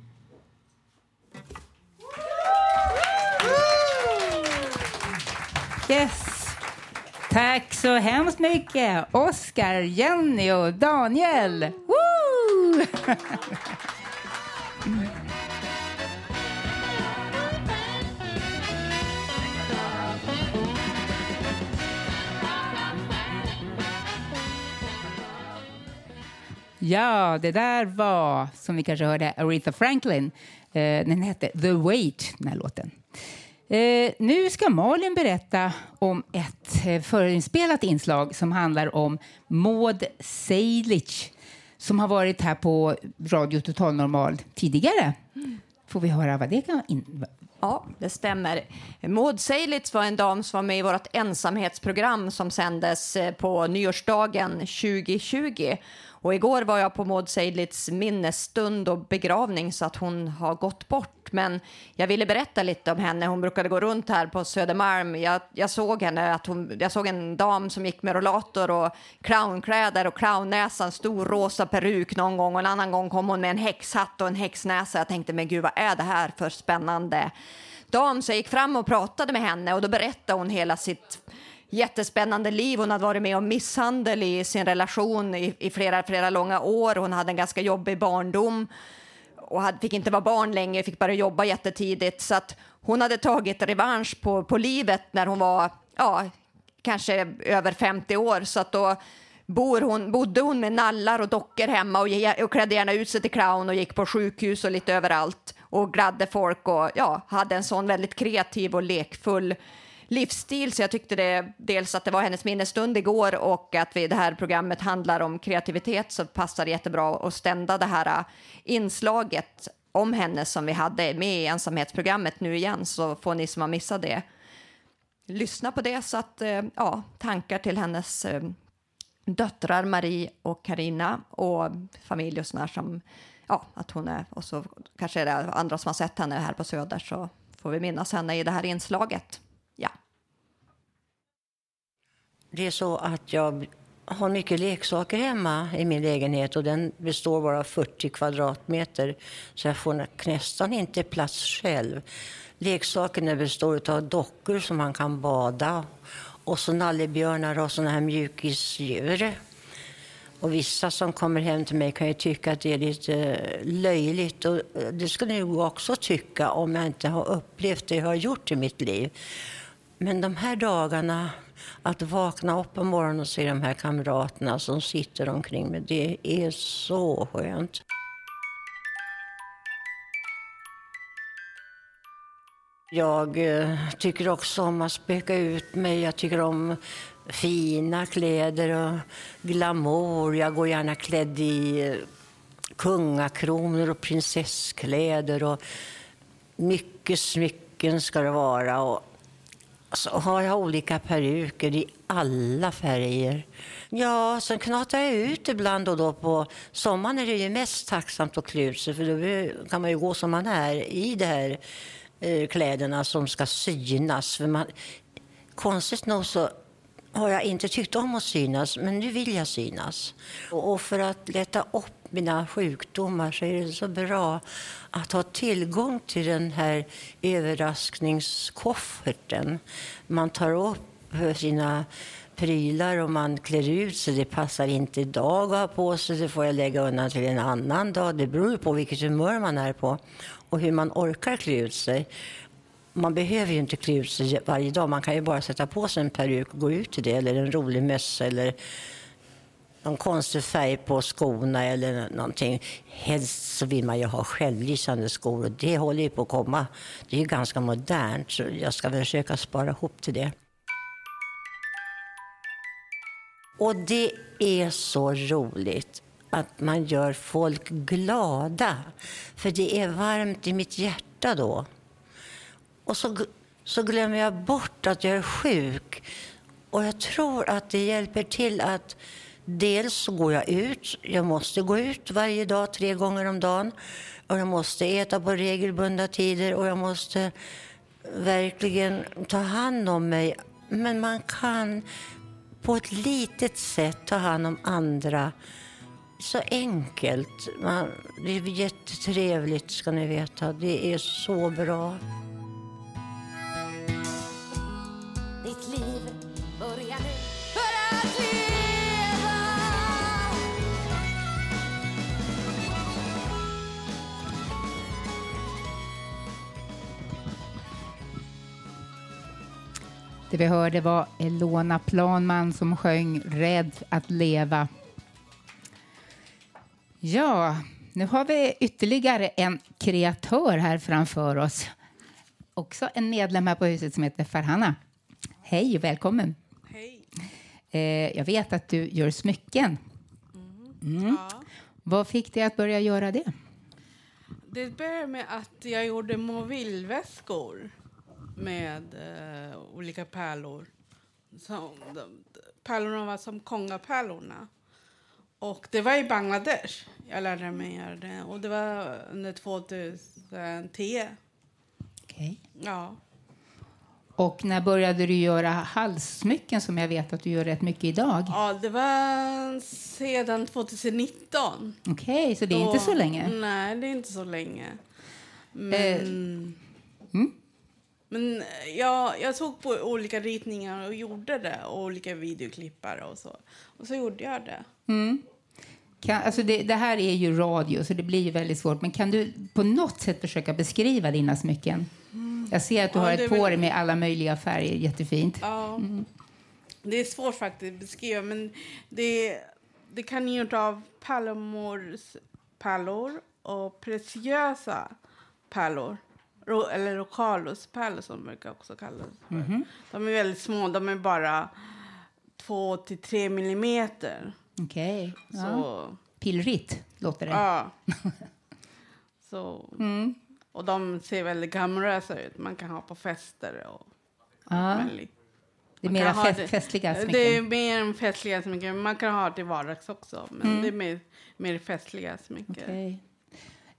Yes. Tack så hemskt mycket, Oskar, Jenny och Daniel. Woo! Ja, det där var, som vi kanske hörde, Aretha Franklin. Eh, den hette The Wait, den här låten. Eh, nu ska Malin berätta om ett eh, förinspelat inslag som handlar om Maud Seidlich som har varit här på Radio Total Normal tidigare. Får vi höra vad det kan in- Ja, det stämmer. Maud Seilitz var en dam som var med i vårt ensamhetsprogram som sändes på nyårsdagen 2020. Och igår var jag på Maud Seidlitz minnesstund och begravning så att hon har gått bort. Men jag ville berätta lite om henne. Hon brukade gå runt här på Södermalm. Jag, jag såg henne, att hon, jag såg en dam som gick med rollator och clownkläder och clownnäsa, en stor rosa peruk någon gång och en annan gång kom hon med en häxhatt och en häxnäsa. Jag tänkte, men gud vad är det här för spännande dam? Så jag gick fram och pratade med henne och då berättade hon hela sitt jättespännande liv. Hon hade varit med om misshandel i sin relation i, i flera, flera långa år. Hon hade en ganska jobbig barndom. och hade, fick inte vara barn längre, fick bara jobba jättetidigt. Så att hon hade tagit revansch på, på livet när hon var ja, kanske över 50 år. Så att då bor hon, bodde hon med nallar och dockor hemma och, ge, och klädde gärna ut sig till clown och gick på sjukhus och lite överallt och gladde folk och ja, hade en sån väldigt kreativ och lekfull livsstil. Så jag tyckte det, dels att det var hennes minnesstund igår och att vi, det här programmet handlar om kreativitet så passar det jättebra att stända det här äh, inslaget om henne som vi hade med i ensamhetsprogrammet nu igen så får ni som har missat det lyssna på det så att äh, ja, tankar till hennes äh, döttrar Marie och Karina och familj och sådär som ja, att hon är och så kanske är det andra som har sett henne här på Söder så får vi minnas henne i det här inslaget. Ja. Det är så att jag har mycket leksaker hemma i min lägenhet och den består bara av 40 kvadratmeter så jag får nästan inte plats själv. Leksakerna består av dockor som man kan bada och så nallebjörnar och sådana här mjukisdjur. Och vissa som kommer hem till mig kan ju tycka att det är lite löjligt. Och eh, det skulle jag också tycka om jag inte har upplevt det jag har gjort i mitt liv. Men de här dagarna, att vakna upp på morgonen och se de här kamraterna som sitter omkring mig, det är så skönt. Jag eh, tycker också om att spöka ut mig. Jag tycker om fina kläder och glamour. Jag går gärna klädd i eh, kungakronor och prinsesskläder. Och mycket smycken ska det vara. Och så har jag olika peruker i alla färger. Ja, sen knatar jag ut ibland och då. På sommaren är det ju mest tacksamt att klä ut sig för då kan man ju gå som man är i de här eh, kläderna som ska synas. För man, konstigt nog så har jag inte tyckt om att synas, men nu vill jag synas. Och, och för att lätta upp mina sjukdomar så är det så bra att ha tillgång till den här överraskningskofferten. Man tar upp sina prylar och man klär ut sig. Det passar inte idag att ha på sig, det får jag lägga undan till en annan dag. Det beror på vilket humör man är på och hur man orkar klä ut sig. Man behöver ju inte klä ut sig varje dag. Man kan ju bara sätta på sig en peruk och gå ut i det, eller en rolig mössa eller någon konstig färg på skorna eller någonting. Helst så vill man ju ha självlysande skor och det håller ju på att komma. Det är ju ganska modernt så jag ska försöka spara ihop till det. Och det är så roligt att man gör folk glada. För det är varmt i mitt hjärta då. Och så, så glömmer jag bort att jag är sjuk. Och jag tror att det hjälper till att dels så går jag ut. Jag måste gå ut varje dag, tre gånger om dagen. Och jag måste äta på regelbundna tider och jag måste verkligen ta hand om mig. Men man kan på ett litet sätt ta hand om andra. Så enkelt. Man, det är jättetrevligt ska ni veta. Det är så bra. Ditt liv Det vi hörde var Elona Planman som sjöng Rädd att leva. Ja, nu har vi ytterligare en kreatör här framför oss. Också en medlem här på huset som heter Farhana. Hej och välkommen. Hej. Eh, jag vet att du gör smycken. Mm. Ja. Vad fick dig att börja göra det? Det började med att jag gjorde mobilväskor med eh, olika pärlor. Som, de, pärlorna var som kongapärlorna. Och det var i Bangladesh jag lärde mig göra det. Och det var under 2010. Okej. Ja. Och när började du göra halssmycken som jag vet att du gör rätt mycket idag? ja, det var sedan 2019. Okej, så det är inte så länge? Nej, det är inte så länge. Men, Eh, mm. Men jag, jag såg på olika ritningar och gjorde det. Och olika videoklippar och så. Och så gjorde jag det. Mm. Kan, alltså det, det här är ju radio, så det blir ju väldigt svårt. Men kan du på något sätt försöka beskriva dina smycken? Jag ser att du Ja, har ett på dig med alla möjliga färger. Jättefint. Ja. Det är svårt faktiskt att beskriva, men det, det kan ju gjort av pärlor och preciösa pärlor. Ro, eller rocaluspärlor som brukar också kallas för. Mhm. De är väldigt små, de är bara två till tre millimeter. Okej. Ja. Så, Pillrigt låter det. ja. Så, Mm. och de ser väldigt glamorösa ut. Man kan ha på fester och Ja. möjligt. Det är ha fest, festliga smycken. Det är mer festliga smycken. Man kan ha det till vardags också. Men Mm. det är mer, mer festliga smycken. Okej.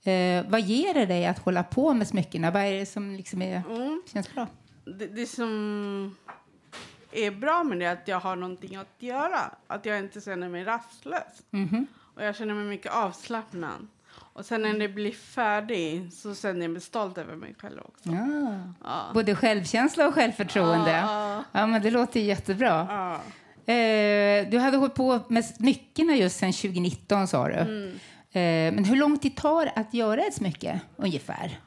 Eh, vad ger det dig att hålla på med smyckena? Vad är det som liksom är, Mm. känns bra? Det, det som är bra med det är att jag har någonting att göra. Att jag inte känner mig rastlös. Mhm. Och jag känner mig mycket avslappnad. Och sen när det blir färdigt så känner jag mig stolt över mig själv också. Ja. Ja. Både självkänsla och självförtroende. Ja. Ja, men det låter jättebra. Ja. Eh, du hade hållit på med smyckena just sedan 2019 sa du. Mm. Eh, men hur lång tid tar det att göra ett smycke ungefär?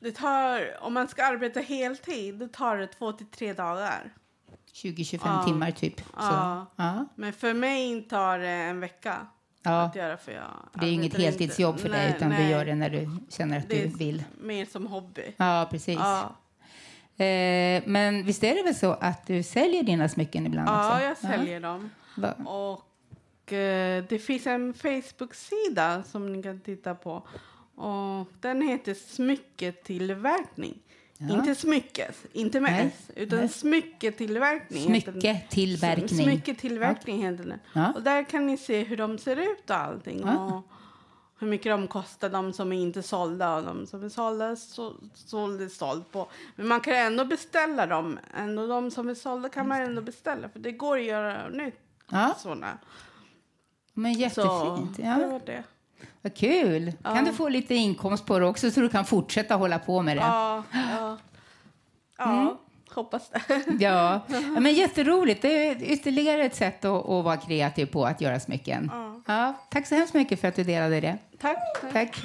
Det tar, om man ska arbeta heltid, då tar det två till tre dagar. 20-25 Ja. timmar typ. Ja. Ja. Men för mig tar det en vecka Ja. att göra. För jag Det är inget heltidsjobb inte- för dig Nej, utan du nej. gör det när du känner att Det du vill. mer som hobby. Ja, precis. Ja, Eh, men visst är det väl så att du säljer dina smycken ibland ja också? jag säljer dem. Va? Och det finns en Facebook-sida som ni kan titta på. Och den heter Smycketillverkning. Ja. Inte smyckes, inte med Nej. S, utan Nej. smycketillverkning. Smycketillverkning. Smycketillverkning heter den. Ja. Och där kan ni se hur de ser ut och allting. Ja. Och hur mycket de kostar, de som är inte sålda och de som är sålda, så, såld är såld på. Men man kan ändå beställa dem. Ändå de som är sålda kan man ändå beställa. För det går att göra nytt. Ja. Såna. Men Så jättefint. det Ja. var det. Vad kul. Ja. Kan du få lite inkomst på det också så du kan fortsätta hålla på med det? Ja, ja. Ja, Mm. hoppas det. Ja, ja men jätteroligt. Det är ytterligare ett sätt att, att vara kreativ på att göra smycken. Ja. Ja, tack så hemskt mycket för att du delade det. Tack. Tack.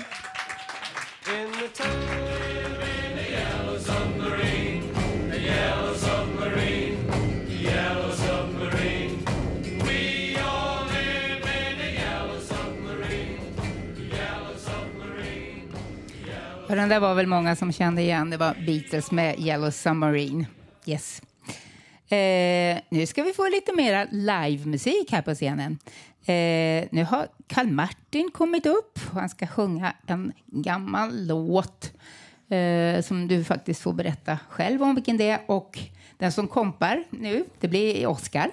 Och den där var väl många som kände igen. Det var Beatles med Yellow Submarine. Yes. Eh, nu ska vi få lite mera livemusik här på scenen. Eh, nu har Carl Martin kommit upp och han ska sjunga en gammal låt eh, som du faktiskt får berätta själv om vilken det är. Och den som kompar nu, det blir Oscar.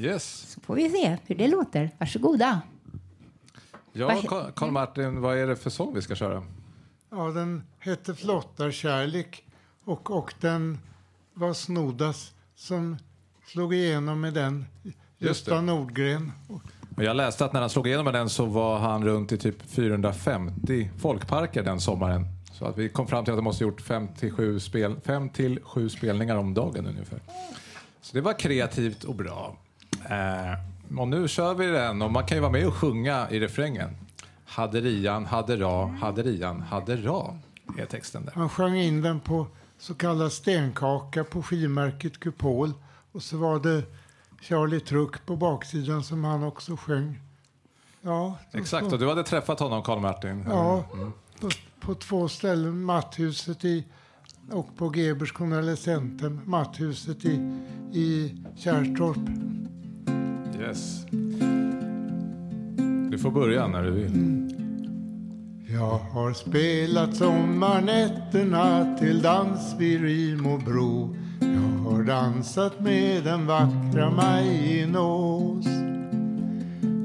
Yes. Så får vi se hur det låter. Varsågoda. Ja, Karl- Karl Martin, vad är det för sång vi ska köra? Ja, den hette Flottarkärlek och, och den var Snoddas som slog igenom med den. Gösta Nordgren. Jag läste att när han slog igenom med den så var han runt i typ 450 folkparker den sommaren. Så att vi kom fram till att de måste ha gjort 5 till 7 spel, fem till sju spelningar om dagen ungefär. Så det var kreativt och bra. Eh, och nu kör vi den och man kan ju vara med och sjunga i refrängen. Haderian, hadera, haderian, hadera är texten där. Han sjöng in den på så kallad stenkaka på skivmärket Kupol. Och så var det Charlie Truck på baksidan som han också sjöng. Ja, så- Exakt, och du hade träffat honom Karl Martin? Ja, Mm. på, på två ställen. Matthuset i, och på Gebers konvalescenthem. Matthuset i, i Kärrtorp. Yes. Du får börja när du vill. Jag har spelat sommarnätterna till dans vid Rimobro. Jag har dansat med den vackra Majinås.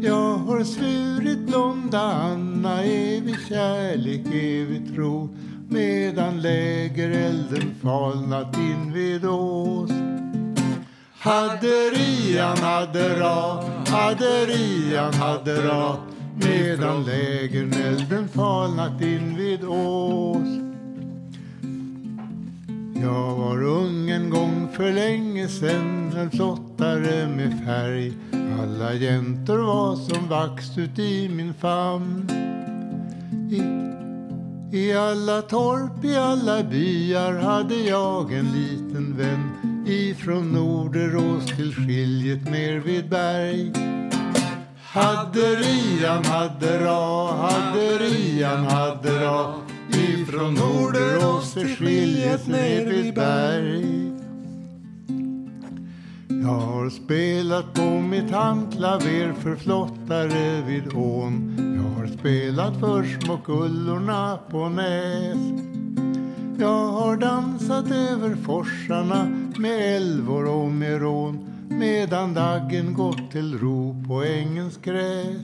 Jag har svurit blonda Anna evig kärlek, evig tro medan lägerelden falnat invid ås. Haderian hadera, haderian hadera medan lägenelden falnat invid ås. Jag var ung en gång för länge sen, en flottare med färg. Alla jäntor var som vax ut i min famn. I, I alla torp, i alla byar hade jag en liten vän ifrån Norderås till skiljet ner vid berg. Hadderian, haddera, hadderian, haddera ifrån Norderås till skiljet ner vid berg. Jag har spelat på mitt handklaver för flottare vid ån. Jag har spelat för små kullorna på Näs. Jag har dansat över forsarna med älvor och med rån medan daggen gått till ro på ängens gräs.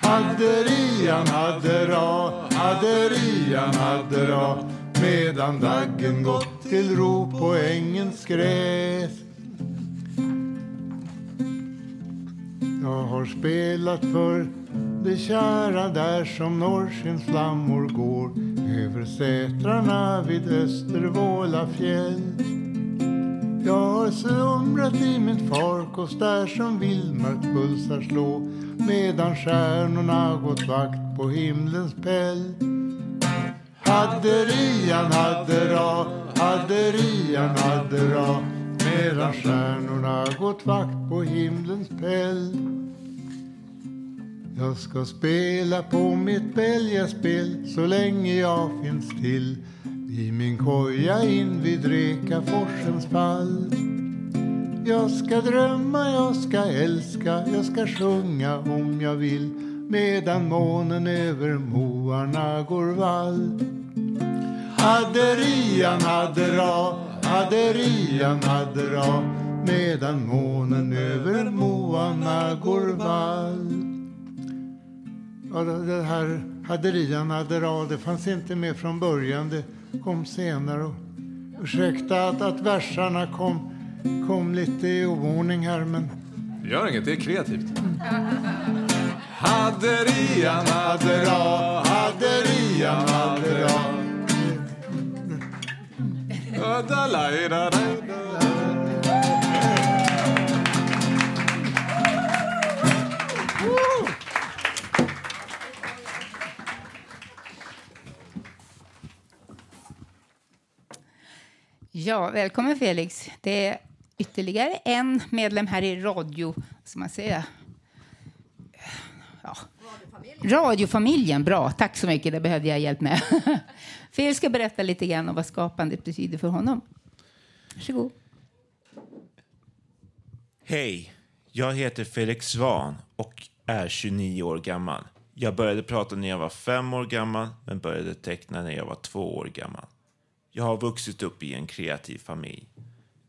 Hadderian, haddera, hadderian, haddera medan daggen gått till ro på ängens gräs. Jag har spelat för det kära där som norrskens flammor går över sätrarna vid Östervåla fjäll. Jag har slumrat i min farkost där som vildmark pulsar slå medan stjärnorna gått vakt på himlens päll. Hadderian, haddera, hadderian, haddera medan stjärnorna gått vakt på himlens päll. Jag ska spela på mitt bälgaspel så länge jag finns till i min koja in vid Rekaforsens fall. Jag ska drömma, jag ska älska, jag ska sjunga om jag vill medan månen över moarna går vall. Hadderian, haddera, hadderian, haddera medan månen över moarna går vall. Ja, det här hadderian, haddera, det fanns inte med från början. Det kom senare. Och, ursäkta att, att versarna kom, kom lite i oordning här, men... Gör inget, det är kreativt. Hadderian, haddera, hadderian, haddera. Ja, välkommen Felix. Det är ytterligare en medlem här i radio, ska man säga. Ja. Radiofamiljen, bra. Tack så mycket, det behövde jag hjälp med. Felix ska berätta lite grann om vad skapandet betyder för honom. Varsågod. Hej, jag heter Felix Svan och är 29 år gammal. Jag började prata när jag var fem år gammal, men började teckna när jag var två år gammal. Jag har vuxit upp i en kreativ familj.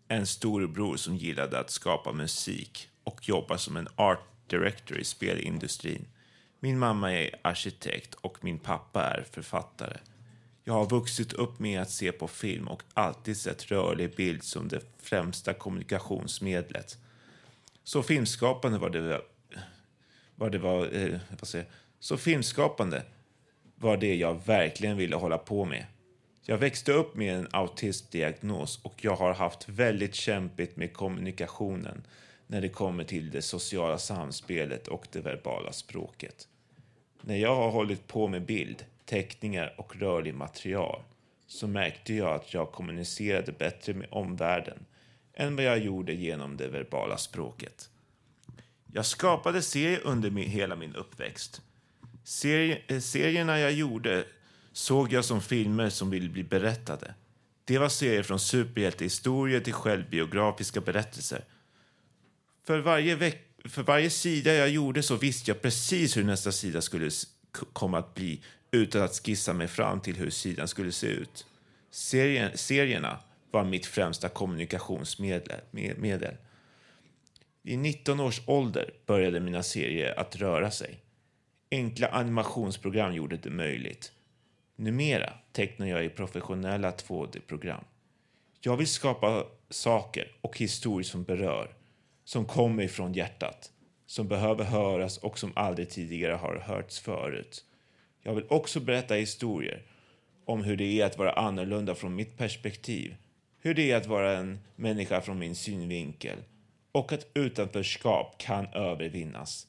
En storebror som gillade att skapa musik och jobba som en art director i spelindustrin. Min mamma är arkitekt och min pappa är författare. Jag har vuxit upp med att se på film och alltid sett rörlig bild som det främsta kommunikationsmedlet. Så filmskapande var det, var det var, eh, vad säger, så filmskapande var det jag verkligen ville hålla på med. Jag växte upp med en autismdiagnos och jag har haft väldigt kämpigt med kommunikationen när det kommer till det sociala samspelet och det verbala språket. När jag har hållit på med bild, teckningar och rörlig material så märkte jag att jag kommunicerade bättre med omvärlden än vad jag gjorde genom det verbala språket. Jag skapade serier under min, hela min uppväxt. Serie, eh, serierna jag gjorde såg jag som filmer som ville bli berättade. Det var serier från superhjältehistorier till självbiografiska berättelser. För varje, veck, för varje sida jag gjorde så visste jag precis hur nästa sida skulle komma att bli utan att skissa mig fram till hur sidan skulle se ut. Serien, serierna var mitt främsta kommunikationsmedel. med- I 19 års ålder började mina serier att röra sig. Enkla animationsprogram gjorde det möjligt. Numera tecknar jag i professionella 2D-program. Jag vill skapa saker och historier som berör, som kommer ifrån hjärtat, som behöver höras och som aldrig tidigare har hörts förut. Jag vill också berätta historier om hur det är att vara annorlunda från mitt perspektiv, hur det är att vara en människa från min synvinkel och att utanförskap kan övervinnas.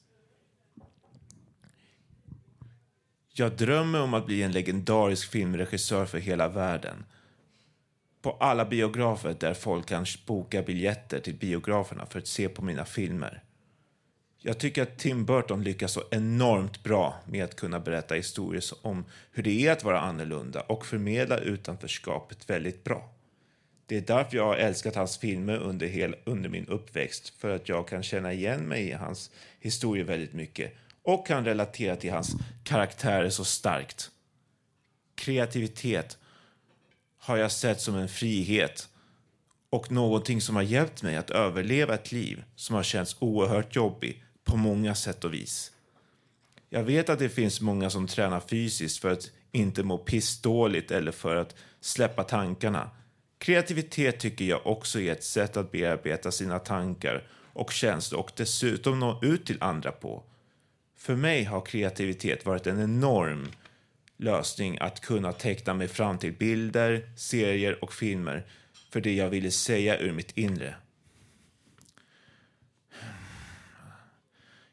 Jag drömmer om att bli en legendarisk filmregissör för hela världen. På alla biografer där folk kan boka biljetter till biograferna för att se på mina filmer. Jag tycker att Tim Burton lyckas så enormt bra med att kunna berätta historier om hur det är att vara annorlunda och förmedla utanförskapet väldigt bra. Det är därför jag har älskat hans filmer under, hel, under min uppväxt, för att jag kan känna igen mig i hans historier väldigt mycket och kan relatera till hans karaktärer så starkt. Kreativitet har jag sett som en frihet och någonting som har hjälpt mig att överleva ett liv som har känts oerhört jobbigt på många sätt och vis. Jag vet att det finns många som tränar fysiskt för att inte må pissdåligt eller för att släppa tankarna. Kreativitet tycker jag också är ett sätt att bearbeta sina tankar och känslor och dessutom nå ut till andra på. För mig har kreativitet varit en enorm lösning att kunna teckna mig fram till bilder, serier och filmer för det jag ville säga ur mitt inre.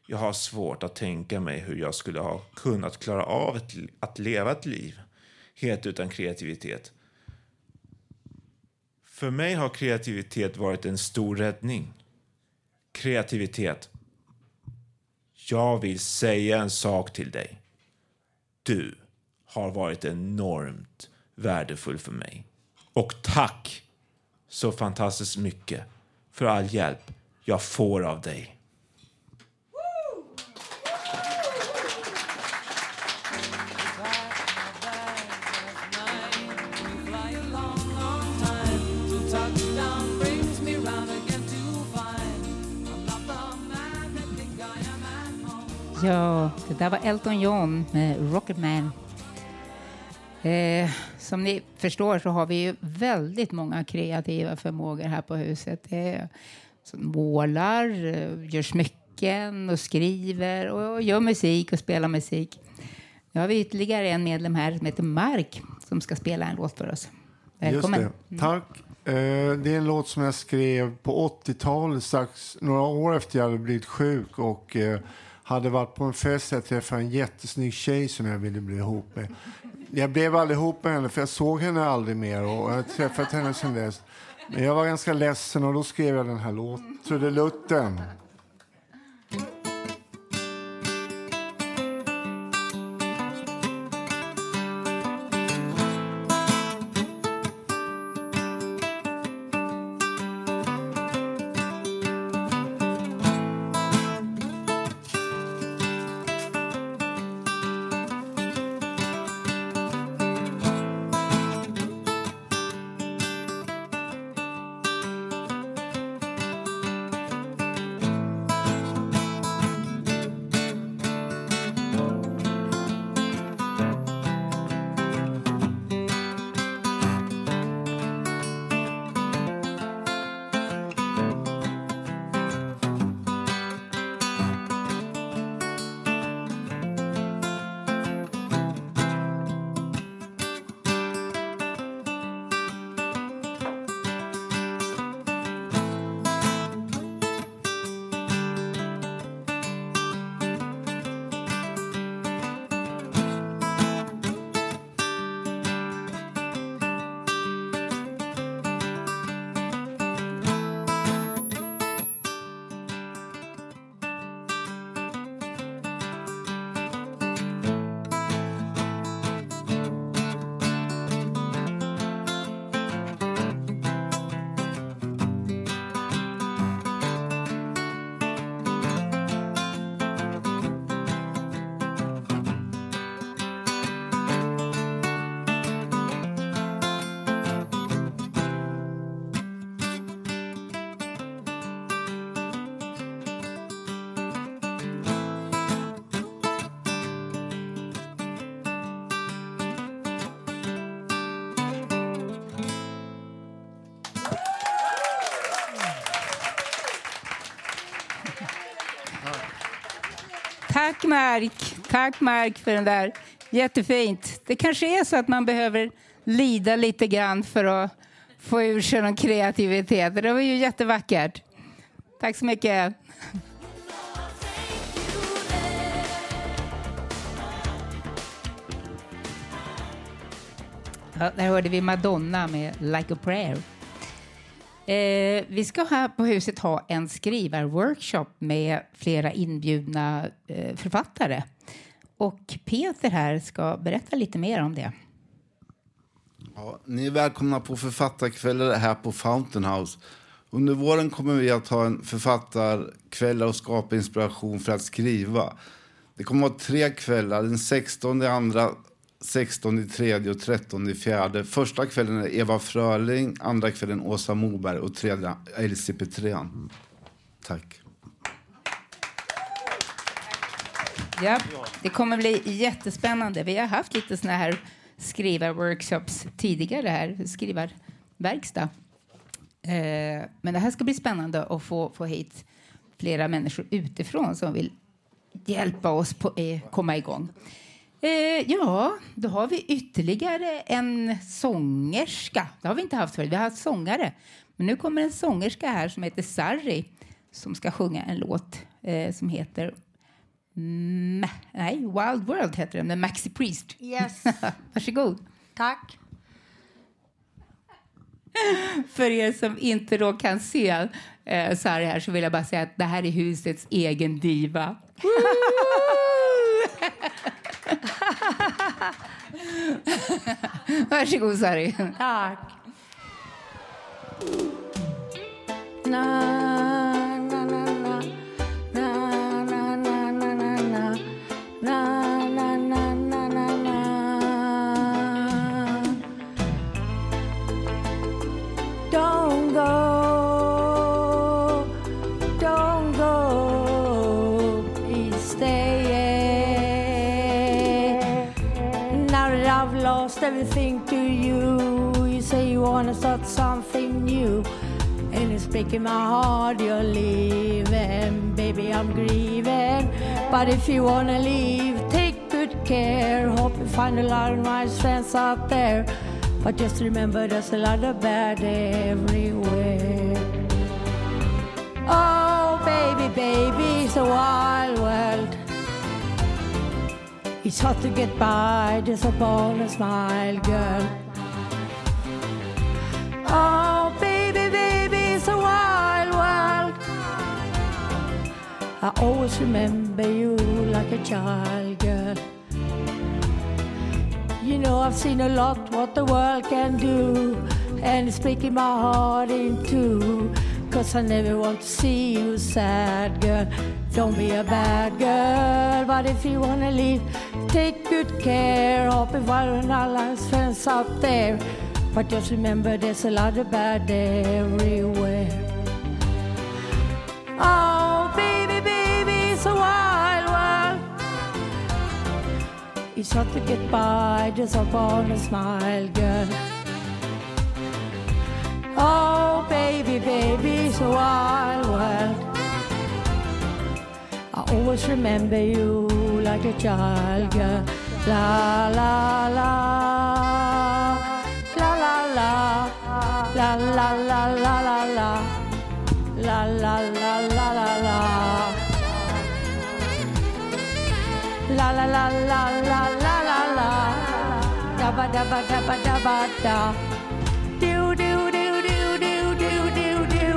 Jag har svårt att tänka mig hur jag skulle ha kunnat klara av ett, att leva ett liv helt utan kreativitet. För mig har kreativitet varit en stor räddning. Kreativitet. Jag vill säga en sak till dig. Du har varit enormt värdefull för mig. Och tack så fantastiskt mycket för all hjälp jag får av dig. Ja, det där var Elton John med Rocketman. Eh, som ni förstår så har vi ju väldigt många kreativa förmågor här på huset. Det är, som målar, eh, gör smycken och skriver och gör musik och spelar musik. Nu har vi ytterligare en medlem här som heter Mark som ska spela en låt för oss. Välkommen. Just det. Tack. Eh, Det är en låt som jag skrev på 80-talet, strax några år efter jag hade blivit sjuk och eh, hade varit på en fest där jag träffade en jättesnygg tjej som jag ville bli ihop med. Jag blev aldrig ihop med henne för jag såg henne aldrig mer och jag har träffat henne sedan dess. Men jag var ganska ledsen och då skrev jag den här låten, Trudelutten. Tack Mark. Tack Mark för den där. Jättefint. Det kanske är så att man behöver lida lite grann för att få ur sig någon kreativitet. Det var ju jättevackert. Tack så mycket. Ja, där hörde vi Madonna med Like a prayer. Eh, vi ska här på huset ha en skrivarworkshop med flera inbjudna eh, författare. Och Peter här ska berätta lite mer om det. Ja, ni är välkomna på författarkvällar här på Fountain House. Under våren kommer vi att ha en författarkväll och skapa inspiration för att skriva. Det kommer att vara tre kvällar, den 16, andra, 16, tredje och 13 fjärde. Första kvällen är Eva Fröling, andra kvällen Åsa Moberg och tredje Elsie Petrén. Tack. Ja, det kommer bli jättespännande. Vi har haft lite såna här skrivarworkshops tidigare här, skrivarverkstad. Eh, men det här ska bli spännande att få, få hit flera människor utifrån som vill hjälpa oss på, eh, komma igång. Eh, ja, då har vi ytterligare en sångerska. Det har vi inte haft förut. Vi har haft sångare. Men nu kommer en sångerska här som heter Sarri som ska sjunga en låt eh, som heter Ma- nej, Wild World heter den med Maxi Priest. Yes. Varsågod. Tack. För er som inte då kan se eh, Sarri här så vill jag bara säga att det här är husets egen diva. Varsågod Sarri. Tack. Na, breaking my heart you're leaving. Baby, I'm grieving. But if you wanna leave, take good care. Hope you find a lot of nice friends out there. But just remember there's a lot of bad everywhere. Oh, baby, baby, it's a wild world. It's hard to get by just upon a smile, girl. Oh, I always remember you like a child, girl. You know, I've seen a lot what the world can do, and it's breaking my heart in two. Cause I never want to see you sad, girl. Don't be a bad girl, but if you wanna leave, take good care. Hope you find our last friends out there. But just remember, there's a lot of bad everywhere. Oh, It's hard to get by just upon a smile, girl. Oh, baby, baby, it's a wild world. I always remember you like a child, girl. La la la, la la la, la la la la la la, la la la la la la. La la la la la la la la. Da ba da ba da ba da ba da. Do do do do do do do do.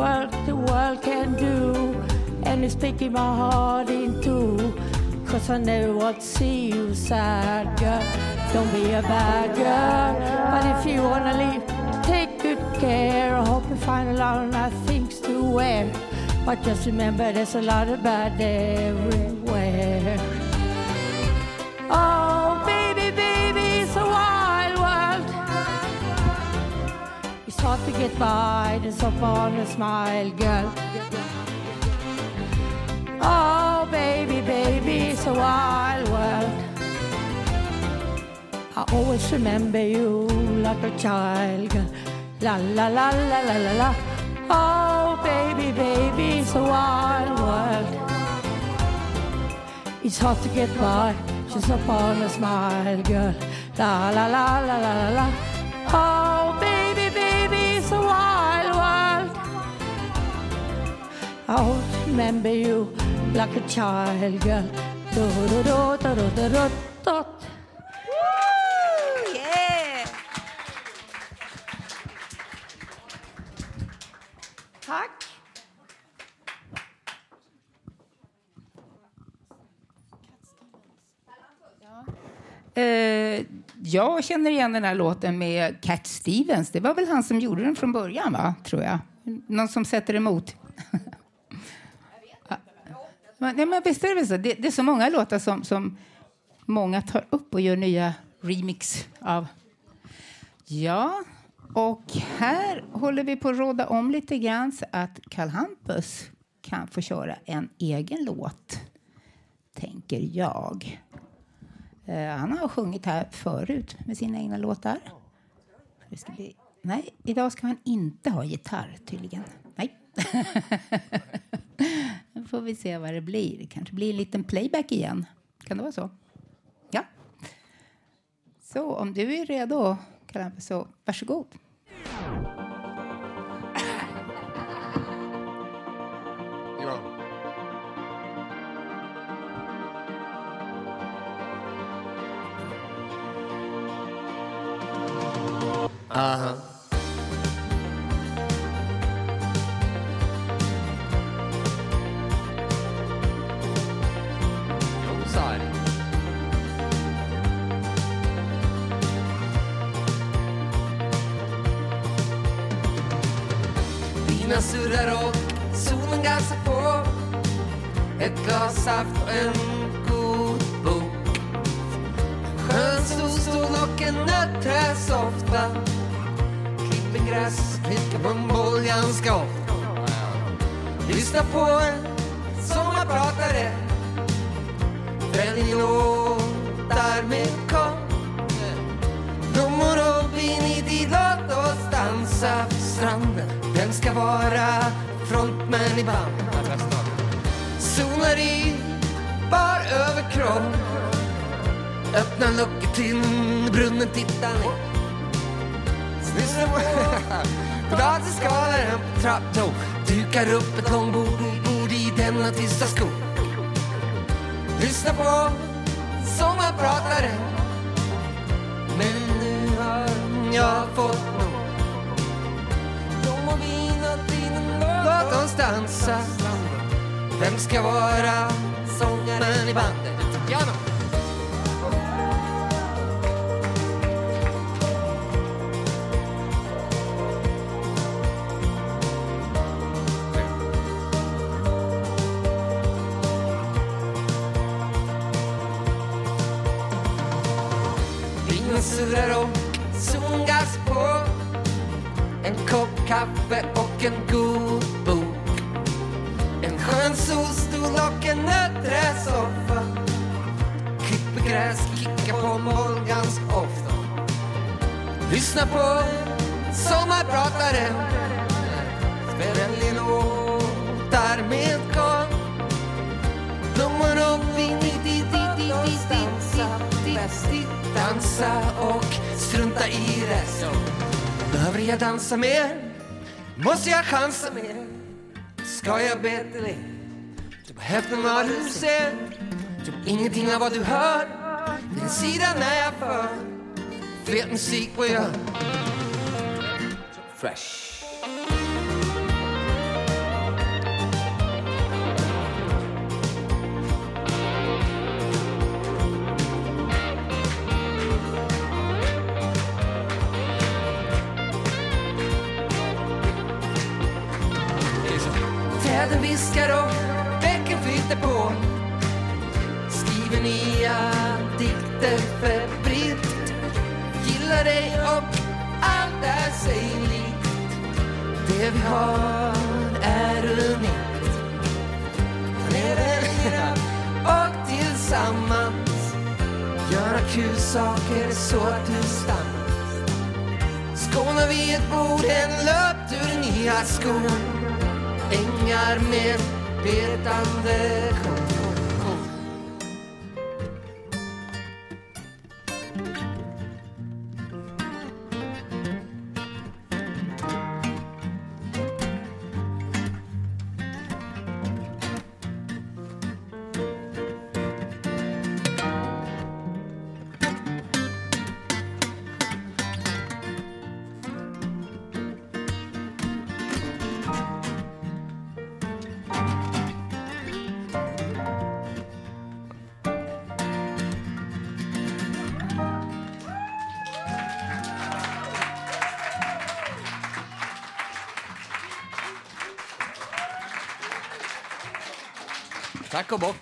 What the world can do, and it's taking my heart in two. Cause I never want to see you sad, girl. Don't be a bad girl. But if you wanna leave, take good care. I hope you find a lot of nice things to wear. But just remember, there's a lot of bad everywhere. Oh, baby, baby, it's a wild world. It's hard to get by just upon a smile, girl. Oh, baby, baby, it's a wild world. I always remember you like a child, girl. La la la la la la la. Oh, baby, baby, it's a wild world. It's hard to get by just upon a smile, girl. La la la la la la. Oh, baby, baby, it's a wild world. I'll remember you like a child, girl. Do do do do do do do. Eh, jag känner igen den här låten med Cat Stevens. Det var väl han som gjorde den från början, va? tror jag. Någon som sätter emot? Men- Nej, men visst är det väl så? Det, det är så många låtar som, som många tar upp och gör nya remix av. Ja, och här håller vi på att råda om lite grann så att Karl Hampus kan få köra en egen låt, tänker jag. Eh, han har sjungit här förut med sina egna låtar. Det ska bli... Nej, idag ska han inte ha gitarr tydligen. Nej. Nu får vi se vad det blir. Det kanske blir en liten playback igen. Kan det vara så? Ja. Så om du är redo, Kalle, så varsågod. Dansa Vem ska vara sångaren i bandet? Piano! Vinen surrar och solgas på En kopp kaffe och en god en solstol och en nöträsoffa. Klipper gräs, kickar på mål ganska ofta. Lyssna på sommarprataren. Spelar låtar med garn. Blommor och vin, dansa och strunta i resten. Behöver jag dansa mer? Måste jag chansa mer? Ska jag be till dig? Hälften av vad du ser. tror typ ingenting av vad du hör. Din sida när jag för. Fet musik på jag. Fresh. Orden löpt ur nya skor. Ängar med betande kor. Tack och bock.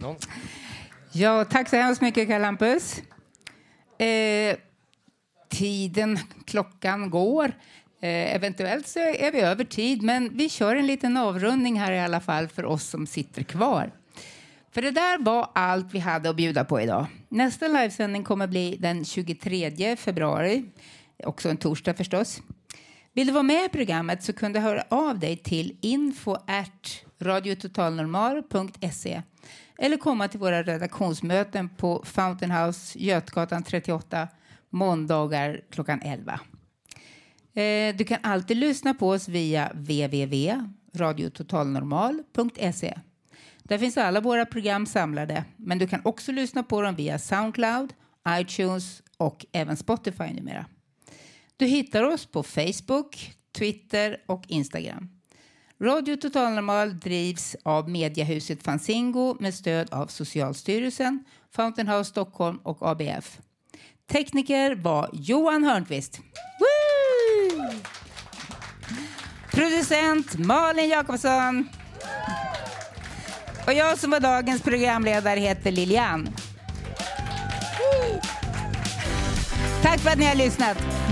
Någon? Ja, tack så hemskt mycket, Karl Hampus. Eh, tiden, klockan går. Eh, eventuellt så är vi över tid, men vi kör en liten avrundning här i alla fall för oss som sitter kvar. För det där var allt vi hade att bjuda på idag. Nästa livesändning kommer bli den 23 februari, också en torsdag förstås. Vill du vara med i programmet så kan du höra av dig till info radiototalnormal.se eller komma till våra redaktionsmöten på Fountain House, Götgatan 38, måndagar klockan 11. Eh, du kan alltid lyssna på oss via www.radiototalnormal.se. Där finns alla våra program samlade, men du kan också lyssna på dem via Soundcloud, iTunes och även Spotify numera. Du hittar oss på Facebook, Twitter och Instagram. Radio Total Normal drivs av mediehuset Fanzingo med stöd av Socialstyrelsen, Fountain House Stockholm och ABF. Tekniker var Johan Hörnqvist. Woo! Producent Malin Jakobsson. Och jag som var dagens programledare heter Lilian. Tack för att ni har lyssnat.